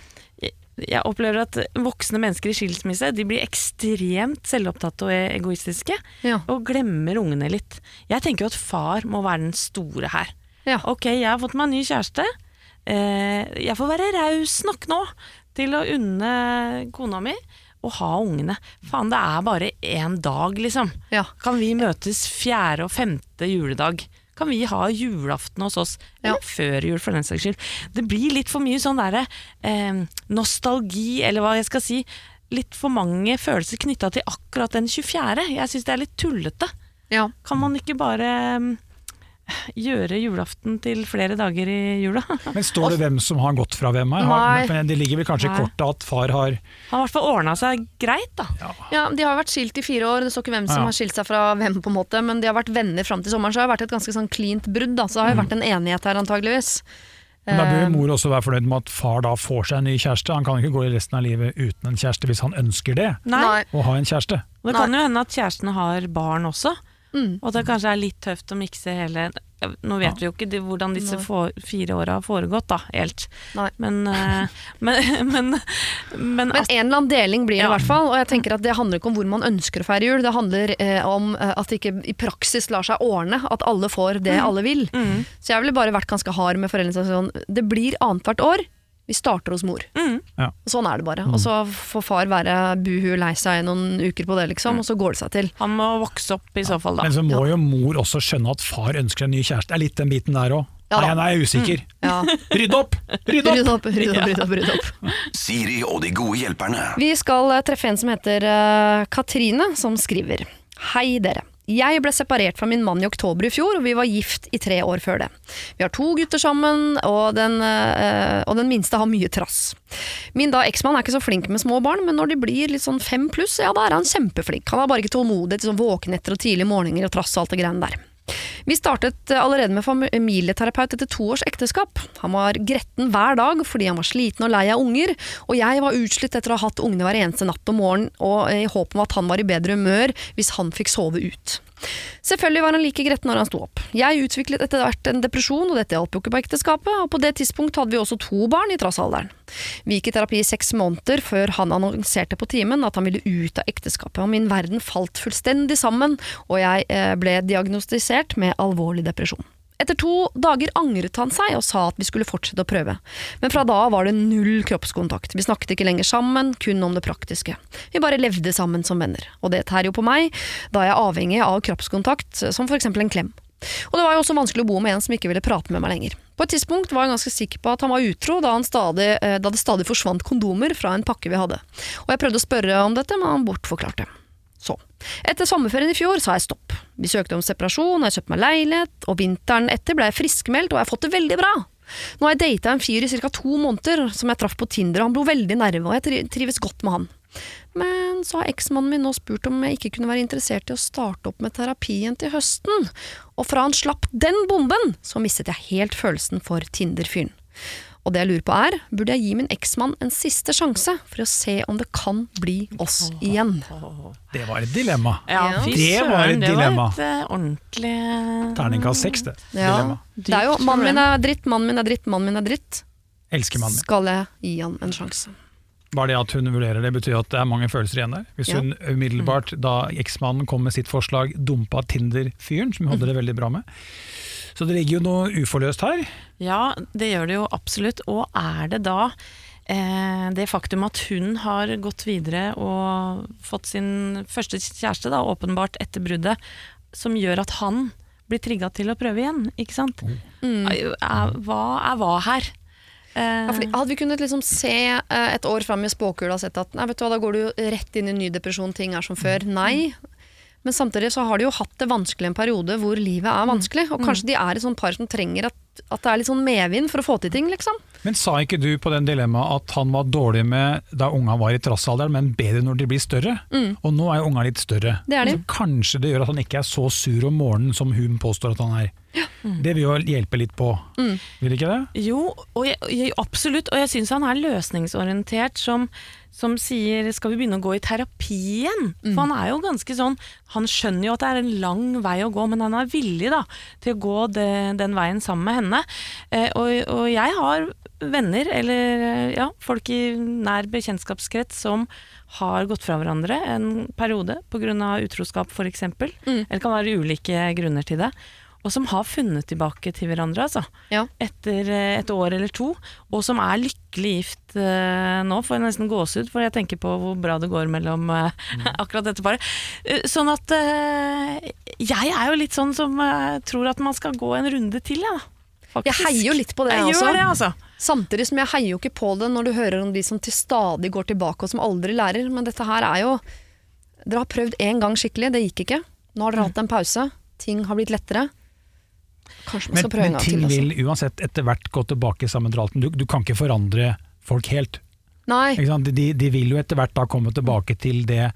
S2: jeg opplever at voksne mennesker i skilsmisse De blir ekstremt selvopptatte og egoistiske,
S3: Ja.
S2: og glemmer ungene litt. Jeg tenker jo at far må være den store her.
S3: Ja.
S2: Ok, jeg har fått meg en ny kjæreste. Eh, jeg får være raus nok nå til å unne kona mi å ha ungene. Faen, det er bare én dag, liksom.
S3: Ja.
S2: Kan vi møtes fjerde og femte juledag? Kan vi ha julaften hos oss?
S3: Ja.
S2: Eller før jul, for den saks skyld. Det blir litt for mye sånn derre eh, nostalgi, eller hva jeg skal si. Litt for mange følelser knytta til akkurat den 24. Jeg syns det er litt tullete.
S3: Ja.
S2: Kan man ikke bare mm, gjøre julaften til flere dager i jula?
S4: Men står det hvem som har gått fra hvem her? Har, men det ligger vel kanskje i kortet at far har
S2: har i hvert fall ordna seg greit, da.
S3: Ja, De har vært skilt i fire år, det står ikke hvem som
S4: Ja.
S3: har skilt seg fra hvem. på en måte Men de har vært venner fram til sommeren, så det har vært et ganske sånn cleant brudd. Da. Så det har jo vært en enighet her, antageligvis.
S4: Men da bør
S3: Eh,
S4: mor også være fornøyd med at far da får seg en ny kjæreste. Han kan ikke gå i resten av livet uten en kjæreste hvis han ønsker det,
S2: Nei.
S3: Nei.
S4: å ha en kjæreste.
S2: Det kan jo hende at kjærestene har barn også,
S3: Mm.
S2: og det kanskje er litt tøft å mikse hele Nå vet vi jo ikke det- hvordan disse for, fire åra har foregått, da, helt. Men, uh, men, men, men,
S3: Men en eller annen deling blir det i hvert fall. Og jeg tenker at det handler ikke om hvor man ønsker å feire jul, det handler eh, om eh, at det ikke i praksis lar seg ordne. At alle får det alle vil.
S2: mm,
S3: Så jeg ville bare vært ganske hard med foreldrene. Sånn, det blir annethvert år. Vi starter hos mor.
S2: mm,
S3: Og Sånn er det bare. Og så får far være buhu lei seg i noen uker på det, liksom, og så går det seg til.
S2: han må vokse opp i så fall, da.
S4: Men så må jo mor også skjønne at far ønsker en ny kjæreste. Det er litt den biten der òg.
S3: Ja
S4: Nei,
S3: nei,
S4: jeg er usikker. usikker.
S3: Ja.
S4: Rydd opp! Rydd opp!
S3: Rydd opp, rydd opp, rydd opp. rydd opp.
S1: Siri og de gode hjelperne.
S3: Vi skal eh, treffe en som heter uh, Katrine, som skriver. Hei dere. Jeg ble separert fra min mann i oktober i fjor, og vi var gift i tre år før det. Vi har to gutter sammen, og den, øh, og den minste har mye trass. Min da eksmann er ikke så flink med små barn, men når de blir litt sånn fem pluss, ja da er han kjempeflink. Han har bare ikke tålmodig til sånn våkenetter og tidlige morgener og trass og alt det greiene der. Vi startet allerede med familieterapeut etter to års ekteskap. Han var gretten hver dag fordi han var sliten og lei av unger, og jeg var utslitt etter å ha hatt ungene hver eneste natt og morgen, og i håp om at han var i bedre humør hvis han fikk sove ut. Selvfølgelig var han like gretten når han sto opp. Jeg utviklet etter hvert en depresjon, og dette hjalp jo ikke på ekteskapet, og på det tidspunkt hadde vi også to barn i trassalderen. Vi gikk i terapi i seks måneder før han annonserte på timen at han ville ut av ekteskapet, og min verden falt fullstendig sammen, og jeg eh, ble diagnostisert med alvorlig depresjon. Etter to dager angret han seg og sa at vi skulle fortsette å prøve. Men fra da av var det null kroppskontakt. Vi snakket ikke lenger sammen, kun om det praktiske. Vi bare levde sammen som venner. Og det tærer jo på meg, da jeg er avhengig av kroppskontakt, som for eksempel en klem. Og det var jo også vanskelig å bo med en som ikke ville prate med meg lenger. På et tidspunkt var jeg ganske sikker på at han var utro, da, han stadig, eh, da det stadig forsvant kondomer fra en pakke vi hadde. Og jeg prøvde å spørre om dette, men han bortforklarte. Så. Etter sommerferien i fjor sa jeg stopp. Vi søkte om separasjon, og jeg kjøpte meg leilighet, og vinteren etter ble jeg friskmeldt, og jeg har fått det veldig bra. Nå har jeg data en fyr i ca. to måneder som jeg traff på Tinder, og han ble veldig nerve, og jeg trives godt med han. Men så har eksmannen min nå spurt om jeg ikke kunne være interessert i å starte opp med terapien til høsten, og fra han slapp den bomben, så mistet jeg helt følelsen for Tinder-fyren. Og det jeg lurer på er, burde jeg gi min eksmann en siste sjanse for å se om det kan bli oss igjen?
S4: Det var et dilemma.
S2: Ja,
S4: Det var
S2: søren,
S4: dilemma.
S2: det var et eh, ordentlig
S4: Terningkast seks, det.
S3: Ja.
S4: Dilemma.
S3: Det er jo mannen min er dritt, mannen min er dritt, mannen min er dritt.
S4: Elsker mannen min.
S3: Skal jeg gi han en sjanse?
S4: Bare det at hun vurderer det, betyr at det er mange følelser igjen der. Hvis
S3: Ja.
S4: hun umiddelbart, da eksmannen kom med sitt forslag, dumpa Tinder-fyren, som hun hadde det veldig bra med. Så det ligger jo noe uforløst her.
S2: Ja, det gjør det jo absolutt. Og er det da eh, det faktum at hun har gått videre og fått sin første kjæreste, da, åpenbart etter bruddet, som gjør at han blir trigga til å prøve igjen, ikke sant? Mm. er, hva er hva her? Eh,
S3: Ja, hadde vi kunnet liksom se eh, et år fram i spåkula og sett at nei, hva, da går du jo rett inn i ny depresjon, ting er som før. Nei. Men samtidig så har de jo hatt det vanskelig en periode hvor livet er vanskelig. Og kanskje de er et sånt par som trenger at, at det er litt sånn medvind for å få til ting, liksom.
S4: Men sa ikke du på den dilemmaet at han var dårlig med da unga var i trassalderen, men bedre når de blir større? Og nå er jo unga litt større.
S3: Mm. Det er de.
S4: Så kanskje det gjør at han ikke er så sur om morgenen som hun påstår at han er. Det vil jo hjelpe litt på,
S3: Mm.
S4: vil det ikke det?
S2: Jo, og jeg, jeg, absolutt. Og jeg syns han er løsningsorientert som, som sier skal vi begynne å gå i terapi igjen?
S3: Mm.
S2: For han er jo ganske sånn Han skjønner jo at det er en lang vei å gå, men han er villig da til å gå det, den veien sammen med henne. Eh, og, og jeg har venner, eller eh, ja, folk i nær bekjentskapskrets som har gått fra hverandre en periode pga. utroskap f.eks. eksempel
S3: Mm.
S2: Eller det kan være ulike grunner til det. Og som har funnet tilbake til hverandre, altså
S3: Ja.
S2: etter eh, et år eller to, og som er lykkelig gift uh, nå, får jeg nesten gåsehud, for jeg tenker på hvor bra det går mellom eh, akkurat dette paret. Uh, sånn at jeg er jo litt sånn som tror at man skal gå en runde til, jeg, da.
S3: Jeg heier jo litt på det,
S2: jeg
S3: jeg også.
S2: gjør det, altså.
S3: Samtidig som jeg heier jo ikke på det når du hører om de som til stadig går tilbake og som aldri lærer. Men dette her er jo Dere har prøvd én gang skikkelig, det gikk ikke. Nå har dere hatt en pause. Ting har blitt lettere. Kanskje man
S4: Men,
S3: skal prøve en
S4: men
S3: gang
S4: ting
S3: til. Altså.
S4: vil uansett etter hvert gå tilbake sammen med Dralten. Du, du kan ikke forandre folk helt.
S3: Nei.
S4: Ikke sant? De, de vil jo etter hvert da komme tilbake til det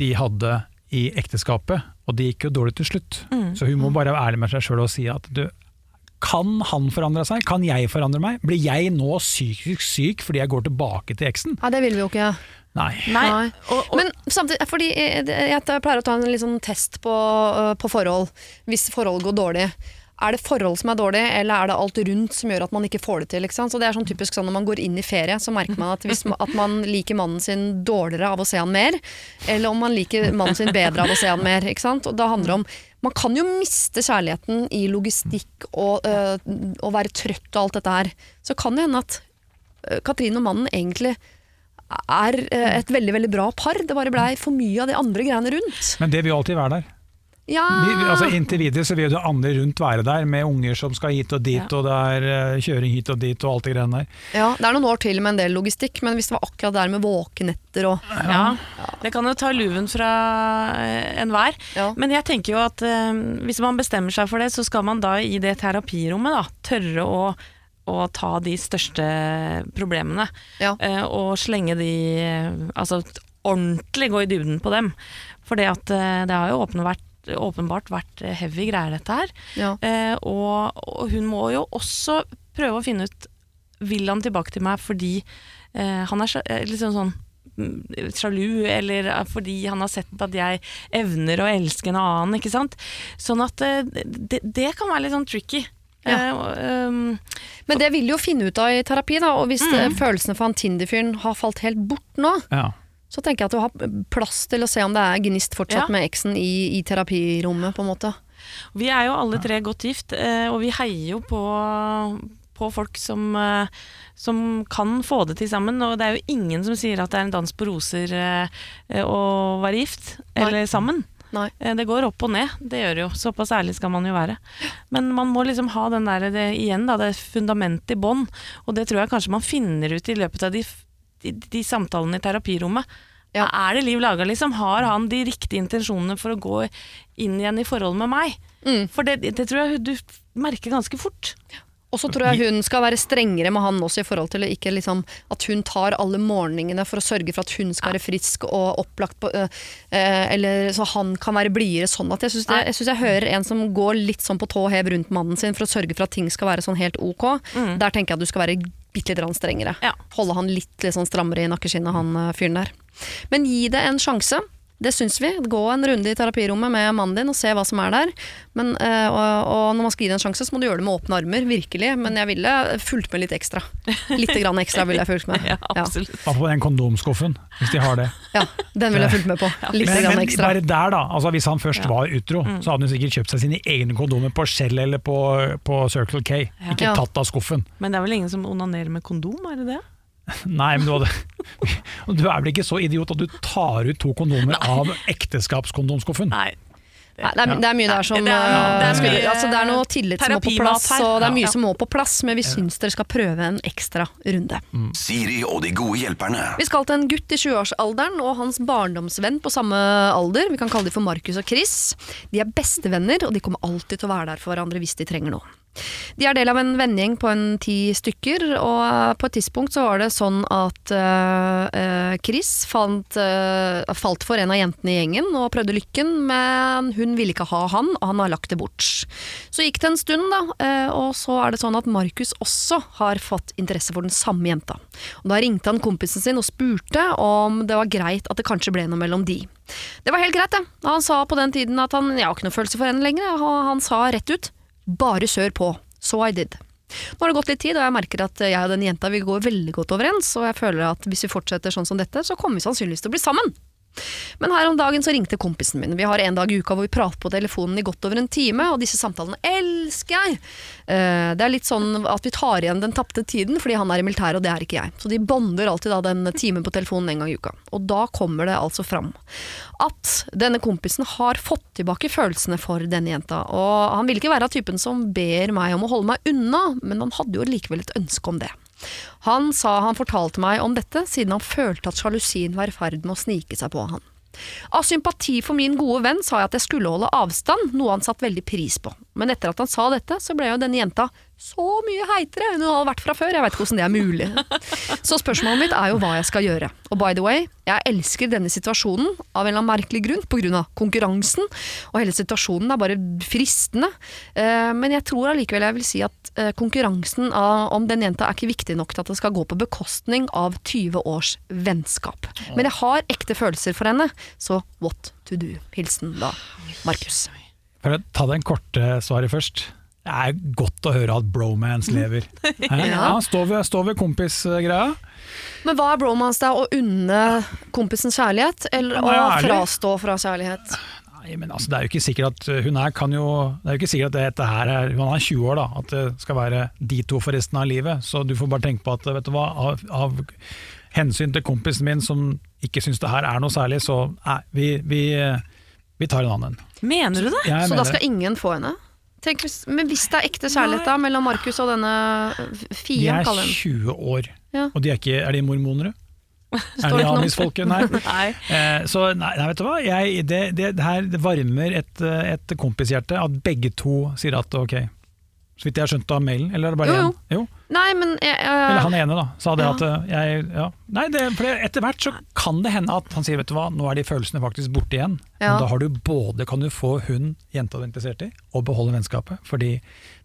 S4: de hadde i ekteskapet, og det gikk jo dårlig til slutt.
S3: Mm.
S4: Så hun må bare være ærlig med seg sjøl og si at du, kan han forandre seg? Kan jeg forandre meg? Blir jeg nå psykisk syk fordi jeg går tilbake til eksen?
S3: Ja, det vil vi jo ikke.
S4: Nei.
S2: Nei.
S3: Nei.
S2: Og, og,
S3: Men samtidig, fordi jeg, jeg pleier å ta en sånn test på, øh, på forhold, hvis forhold går dårlig. Er det forhold som er dårlig, eller er det alt rundt som gjør at man ikke får det til? Ikke sant? Så det er sånn typisk sånn Når man går inn i ferie, så merker man at, hvis, ma- at man liker mannen sin dårligere av å se han mer, eller om man liker mannen sin bedre av å se han mer. Ikke sant? Og da handler det om Man kan jo miste kjærligheten i logistikk og, øh, og være trøtt og alt dette her. Så kan det hende at øh, Katrine og mannen egentlig er eh, et veldig veldig bra par. Det bare blei for mye av de andre greiene rundt.
S4: Men det vil alltid være der.
S3: Ja,
S4: Vi, altså Inntil videre så vil jo andre rundt være der, med unger som skal hit og dit,
S2: Ja.
S4: og det er eh, kjøring hit og dit og alt det greiene der.
S3: ja, det er noen år til med en del logistikk, men hvis det var akkurat der med våkenetter og
S2: Ja, det kan jo ta luven fra eh, enhver.
S3: Ja.
S2: Men jeg tenker jo at eh, hvis man bestemmer seg for det, så skal man da i det terapirommet da, tørre å, å ta de største problemene.
S3: Ja.
S2: eh, og slenge de eh, Altså ordentlig gå i dybden på dem. For det at det har jo åpnet vært, åpenbart vært heavy greier, dette her.
S3: Ja.
S2: Eh, og, og hun må jo også prøve å finne ut Vil han tilbake til meg fordi eh, han er liksom sånn mm, sjalu, eller eh, fordi han har sett at jeg evner å elske en annen, ikke sant. Sånn at eh, det, det kan være litt sånn tricky.
S3: Ja.
S2: Eh, um,
S3: Men det vil jo finne ut av i terapi, da. Og hvis
S2: Mm.
S3: følelsene for han Tinder-fyren har falt helt bort nå,
S4: Ja.
S3: Så tenker jeg at du har plass til å se om det er gnist fortsatt
S2: Ja.
S3: med eksen i, i terapirommet, på en måte.
S2: Vi er jo alle tre godt gift, eh, og vi heier jo på, på folk som, eh, som kan få det til sammen. Og det er jo ingen som sier at det er en dans på roser eh, å være gift
S3: Nei.
S2: eller sammen.
S3: Nei.
S2: Det går opp og ned, det gjør det jo. Såpass ærlig skal man jo være. Men man må liksom ha den der, det, igjen da, det fundamentet i bånn, og det tror jeg kanskje man finner ut i løpet av de, de, de samtalene i terapirommet.
S3: Ja.
S2: Er det liv laga, liksom? Har han de riktige intensjonene for å gå inn igjen i forhold med meg?
S3: Mm.
S2: For det, det tror jeg du merker ganske fort.
S3: Og så tror jeg hun skal være strengere med han også i forhold til ikke liksom, at hun tar alle morgenene for å sørge for at hun skal være frisk og opplagt på øh, Eller så han kan være blidere sånn at jeg syns jeg, jeg hører en som går litt sånn på tå hev rundt mannen sin for å sørge for at ting skal være sånn helt ok. Der tenker jeg at du skal være bitte litt strengere.
S2: Ja.
S3: Holde han litt, litt sånn strammere i nakkeskinnet, han øh, fyren der. Men gi det en sjanse. Det syns vi. Gå en runde i terapirommet med mannen din og se hva som er der. Men, øh, og, og når man skal gi det en sjanse, så må du gjøre det med åpne armer. Virkelig. Men jeg ville fulgt med litt ekstra. Litt grann ekstra ville jeg fulgt med.
S2: Ja, absolutt.
S4: Hva på den kondomskuffen, hvis de har det.
S3: Ja, den ville jeg fulgt med på. Litt
S4: Men,
S3: grann
S4: men bare der, da. Altså, hvis han først
S2: Ja.
S4: var utro, så hadde han sikkert kjøpt seg sine egne kondomer på Shell eller på, på Circle K. Ikke
S3: Ja.
S4: tatt av skuffen.
S2: Men det er vel ingen som onanerer med kondom, er det det?
S4: Nei, men du hadde Du er vel ikke så idiot at du tar ut to kondomer av ekteskapskondomskuffen?
S2: Nei.
S3: Nei, det, er, det er mye der som
S2: Det er-
S3: øh,
S2: det er mye
S3: altså, Det er noe tillit som må på plass, og det er mye
S2: Ja.
S3: som må på plass, men vi syns dere skal prøve en ekstra runde.
S1: Siri og de gode hjelperne.
S3: Vi skal til en gutt i 20-årsalderen og hans barndomsvenn på samme alder. Vi kan kalle dem for Markus og Chris. De er bestevenner, og de kommer alltid til å være der for hverandre hvis de trenger noe. De er del av en vennegjeng på en ti stykker, og på et tidspunkt så var det sånn at eh, Chris fant, uh, falt for en av jentene i gjengen og prøvde lykken, men hun ville ikke ha han, og han har lagt det bort. Så gikk det en stund, da, uh, og så er det sånn at Markus også har fått interesse for den samme jenta. Og Da ringte han kompisen sin og spurte om det var greit at det kanskje ble noe mellom de. Det var helt greit, det. Han sa på den tiden at han jeg har ikke noe følelse for henne lenger, og han sa rett ut bare kjør på. So I did. Nå har det gått litt tid, og jeg merker at jeg og den jenta vi går veldig godt overens, og jeg føler at hvis vi fortsetter sånn som dette, så kommer vi sannsynligvis til å bli sammen. Men her om dagen så ringte kompisen min. Vi har en dag i uka hvor vi prater på telefonen i godt over en time, og disse samtalene elsker jeg! Eh, Det er litt sånn at vi tar igjen den tapte tiden, fordi han er i militæret, og det er ikke jeg. Så de bonder alltid da den timen på telefonen en gang i uka. Og da kommer det altså fram at denne kompisen har fått tilbake følelsene for denne jenta. Og han vil ikke være av typen som ber meg om å holde meg unna, men han hadde jo likevel et ønske om det. Han sa han fortalte meg om dette siden han følte at sjalusien var i ferd med å snike seg på han. Av sympati for min gode venn sa jeg at jeg skulle holde avstand, noe han satte veldig pris på. Men etter at han sa dette, så ble jo denne jenta så mye heitere enn hun hadde vært fra før. Jeg vet ikke hvordan det er mulig. Så spørsmålet mitt er jo hva jeg skal gjøre. Og by the way, jeg elsker denne situasjonen av en eller annen merkelig grunn, av konkurransen. Og hele situasjonen er bare fristende. Eh, Men jeg tror allikevel jeg vil si at eh, konkurransen om den jenta er ikke viktig nok til at det skal gå på bekostning av 20 års vennskap. Men jeg har ekte følelser for henne, så what to do? Hilsen da Markus.
S4: Ta den korte svaret først. Det er godt å høre at bromance lever. Ja, Stå ved, stå ved kompisgreia.
S3: Men hva er bromance da? Å unne kompisen kjærlighet, eller å frastå fra kjærlighet?
S4: Nei, men altså, det er jo ikke sikkert at uh, hun her kan jo Det er jo ikke sikkert at dette her er Hun er 20 år, da. At det skal være de to for resten av livet. Så du får bare tenke på at vet du hva, av, av hensyn til kompisen min som ikke syns det her er noe særlig, så nei, vi, vi, Vi tar en annen.
S2: Mener du det?
S4: Jeg
S3: Så da skal ingen få henne? Tenk hvis, men hvis det er ekte kjærlighet da mellom Markus og denne eh,
S4: De er 20 år,
S3: Ja.
S4: og de er, ikke, er de mormonere? Er
S3: det
S4: de
S3: ikke noe
S4: Nei.
S2: Nei.
S4: Eh, så nei, nei, vet du hva? Jeg, det, det, det her varmer et, eh, et kompishjerte at begge to sier at ok. Så vidt jeg har skjønt av mailen, eller er det bare
S3: Jo, jo.
S4: Jo.
S3: Nei, men jeg, uh,
S4: Eller han ene, da. Sa det
S3: Ja.
S4: at eh, jeg ja. Nei, det, for etter hvert så kan det hende at han sier vet du hva, nå er de følelsene faktisk borte igjen.
S3: Ja.
S4: Men da har du både kan du få hun jenta du er interessert i, og beholde vennskapet. Fordi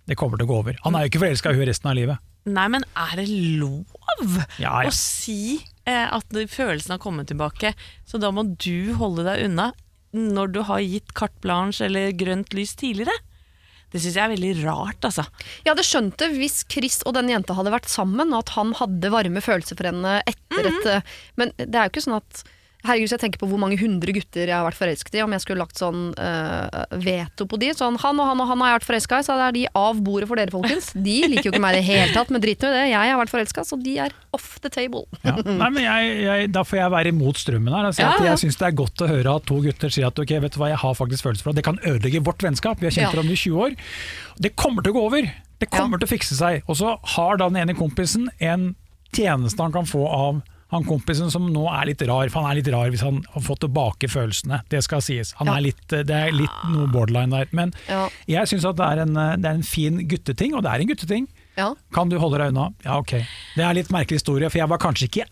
S4: det kommer til å gå over. Han er jo ikke forelska i hun resten av livet.
S2: Nei, men er det lov
S4: Ja, ja.
S2: å si eh, at følelsene har kommet tilbake, så da må du holde deg unna når du har gitt carte blanche eller grønt lys tidligere? Det syns jeg er veldig rart, altså.
S3: jeg hadde skjønt det hvis Chris og den jenta hadde vært sammen, og at han hadde varme følelser for henne etter
S2: Mhm.
S3: et eh, Men det er jo ikke sånn at Herregud, jeg tenker på hvor mange hundre gutter jeg har vært forelsket i. Om jeg skulle lagt sånn uh, veto på de. Sånn han og han og han har jeg vært forelska i, så er de av bordet for dere, folkens. De liker jo ikke meg i det hele tatt, men drit nå i det. Jeg har vært forelska, så de er off the table.
S4: Ja. Nei, men jeg, jeg, Da får jeg være imot strømmen her. Altså,
S3: Ja, ja.
S4: Jeg syns det er godt å høre at to gutter sier at ok, vet du hva, jeg har faktisk følelser for deg. Det kan ødelegge vårt vennskap. Vi har kjent hverandre i 20 år. Det kommer til å gå over. Det kommer til å fikse seg. Og så har da den ene kompisen en tjeneste han kan få av han kompisen som nå er litt rar, for han er litt rar hvis han har fått tilbake følelsene. Det skal sies. Han
S3: Ja.
S4: er litt, det er litt noe borderline der. Men
S3: Ja.
S4: jeg syns at det er, en, det er en fin gutteting, og det er en gutteting.
S3: Ja.
S4: Kan du holde deg unna? Ja, ok. Det er litt merkelig historie, for jeg var kanskje ikke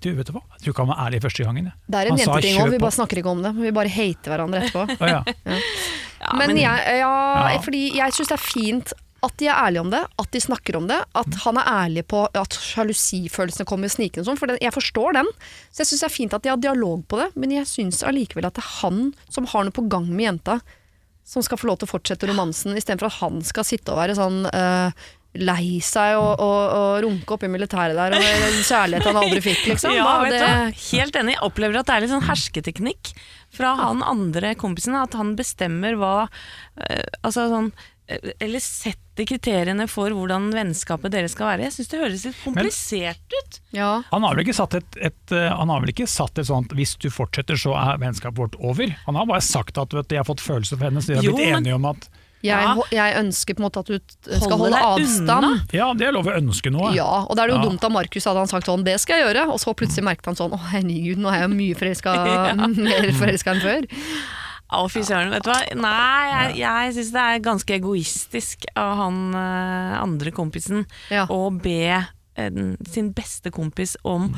S4: Du, vet du hva? Jeg tror ikke han var ærlig første gangen. jeg.
S3: Det er en jenteting òg, vi bare snakker ikke om det. Vi bare hater hverandre etterpå.
S4: oh, ja.
S2: Ja,
S3: men, jeg, ja,
S4: Ja.
S3: fordi jeg syns det er fint at de er ærlige om det, at de snakker om det. At han er ærlig på at sjalusifølelsene kommer snikende og sånn. For den, jeg forstår den. Så jeg syns det er fint at de har dialog på det. Men jeg syns allikevel at det er han som har noe på gang med jenta, som skal få lov til å fortsette romansen, istedenfor at han skal sitte og være sånn øh, lei seg og, og, og runke oppi i militæret der og med kjærlighet han aldri fikk, liksom.
S2: Ja,
S3: Da,
S2: vet
S3: det.
S2: Helt enig. Jeg opplever at det er litt sånn hersketeknikk fra han andre kompisen. At han bestemmer hva eh, Altså sånn Eller setter kriteriene for hvordan vennskapet deres skal være. Jeg syns det høres litt komplisert ut.
S3: ja.
S4: Han har vel ikke satt et, et, eh, han har vel ikke satt et sånt 'hvis du fortsetter, så er vennskapet vårt over'. Han har bare sagt at vet de 'jeg har fått følelser for henne', så de har
S2: Jo,
S4: blitt
S2: men-
S4: enige om at
S3: Jeg,
S2: Ja.
S3: jeg ønsker på en måte at du skal
S2: Holde
S3: holde avstand.
S2: unna.
S4: ja, det er lov å ønske noe.
S3: Ja, og da er det jo
S4: Ja.
S3: dumt av Markus hadde han sagt sånn, det skal jeg gjøre, og så plutselig merket han sånn, å herregud, nå er jeg mye forelska, mer forelska enn før.
S2: Å, fy søren. Vet du hva? Nei, jeg, jeg syns det er ganske egoistisk av han eh, andre kompisen
S3: Ja.
S2: å be en, sin beste kompis om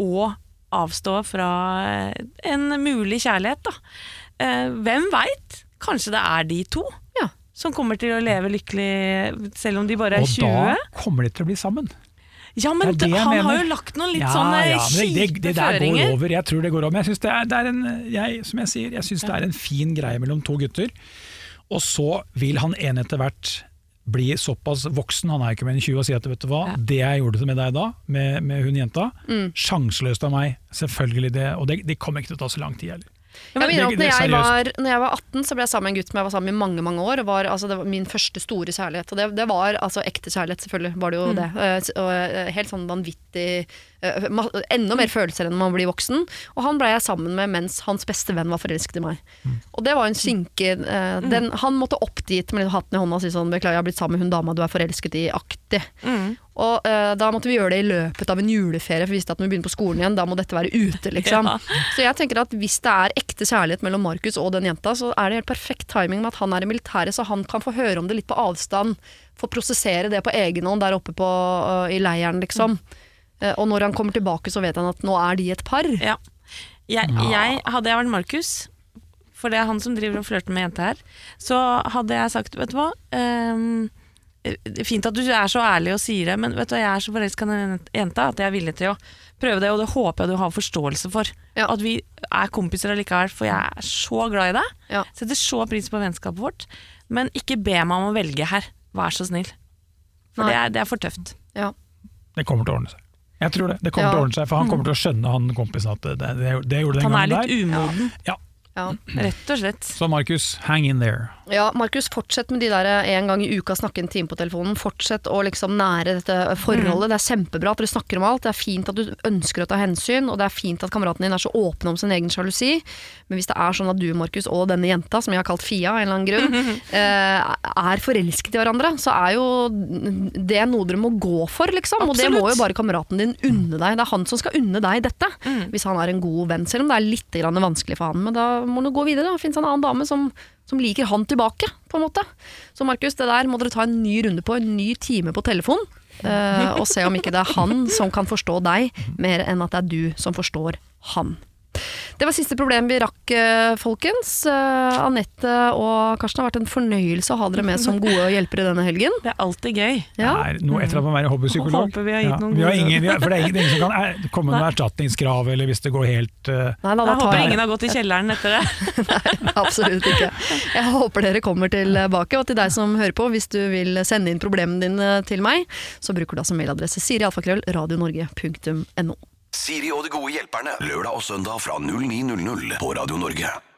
S2: å avstå fra eh, en mulig kjærlighet, da. Eh, hvem veit? Kanskje det er de to
S3: Ja.
S2: som kommer til å leve lykkelig selv om de bare er
S4: Og
S2: 20.
S4: da kommer de til å bli sammen.
S2: Ja, men
S4: Det det han
S2: han har jo lagt noen litt
S4: Ja,
S2: sånne
S4: ja,
S2: kjipe
S4: det, det der går over. Jeg tror det går over. Men jeg det er, er en, jeg, som jeg sier, jeg synes det er en fin greie mellom to gutter. Og så vil han ene etter hvert bli såpass voksen, han er ikke mer enn 20, og si at vet du hva,
S2: Ja.
S4: det jeg gjorde med deg da, med, med hun jenta,
S3: Mm.
S4: sjanseløst av meg, selvfølgelig det, og det, det kommer ikke til å ta så lang tid heller.
S3: Jeg mener at når jeg, var, når jeg var 18, så ble jeg sammen med en gutt som jeg var sammen med i mange mange år. Og var, altså, det var min første store kjærlighet. Og det, det var altså ekte kjærlighet, selvfølgelig var det jo det. Eh, og eh, helt sånn vanvittig eh, Enda mer følelser enn når man blir voksen. Og han ble jeg sammen med mens hans beste venn var forelsket i meg. Og det var en sinke eh, den, Han måtte opp dit med litt hatten i hånda og si sånn 'beklager, jeg har blitt sammen med hun dama du er forelsket i'-aktig.
S2: Mm.
S3: Og uh, da måtte vi gjøre det i løpet av en juleferie, for vi visste at når vi begynner på skolen igjen, da må dette være ute, liksom.
S2: Ja.
S3: Så jeg tenker at hvis det er ekte kjærlighet mellom Markus og den jenta, så er det helt perfekt timing med at han er i militæret, så han kan få høre om det litt på avstand. Få prosessere det på egen hånd der oppe på, uh, i leiren, liksom. Eh, og når han kommer tilbake, så vet han at nå er de et par.
S2: Ja. Jeg, jeg, hadde jeg vært Markus, for det er han som driver og flørter med jenta her, så hadde jeg sagt, vet du hva ehm, eh, Fint at du er så ærlig og sier det, men vet du jeg er så forelska i den jenta at jeg er villig til å prøve det, og det håper jeg du har forståelse for.
S3: Ja.
S2: At vi er kompiser allikevel, for jeg er så glad i deg.
S3: Ja.
S2: Setter så pris på vennskapet vårt. Men ikke be meg om å velge her, vær så snill. For det er, det er for tøft.
S3: Ja.
S4: Det kommer til å ordne seg. Jeg tror det. Det kommer
S3: Ja.
S4: til å ordne seg, for han kommer til å skjønne han kompisen at det, det, det gjorde den
S2: Han er litt
S4: der.
S2: umoden.
S3: Ja. Ja.
S2: Rett og slett.
S4: Så Markus, hang in there.
S3: Ja, Markus, fortsett med de der eh, en gang i uka snakke en time på telefonen. Fortsett å liksom nære dette forholdet. Det er kjempebra at dere snakker om alt. Det er fint at du ønsker å ta hensyn, og det er fint at kameraten din er så åpne om sin egen sjalusi. Men hvis det er sånn at du, Markus, og denne jenta, som jeg har kalt Fia av en eller annen grunn, eh, er forelsket i hverandre, så er jo det noe dere må gå for, liksom. Og det må jo bare kameraten din unne deg. Det er han som skal unne deg dette, hvis han er en god venn. Selv om det er litt grann vanskelig for han. Men da må du gå videre. Det finnes en annen dame som, som liker han tilbake, på en måte. Så Markus, det der må dere ta en ny runde på, en ny time på telefon. Uh, og se om ikke det er han som kan forstå deg, mer enn at det er du som forstår han. Det var siste problem vi rakk, eh, folkens. Eh, Anette og Karsten har vært en fornøyelse å ha dere med som gode hjelpere denne helgen.
S2: Det er alltid gøy.
S3: Ja.
S4: Det er noe etter at man er hobbypsykolog.
S2: Håper vi har gitt noen
S4: har ingen, har, For det er ingen, det er ingen som kan er, komme med erstatningskrav, eller hvis det går helt uh...
S3: Nei, da, da
S2: Jeg håper
S3: jeg
S2: ingen har gått i kjelleren etter det.
S3: Nei, Absolutt ikke. Jeg håper dere kommer tilbake. Og til deg som hører på, hvis du vil sende inn problemene dine til meg, så bruker du altså mailadresse sirialfakrøll radionorge.no.
S1: Siri og de gode hjelperne. Lørdag og søndag fra 09.00 på Radio Norge.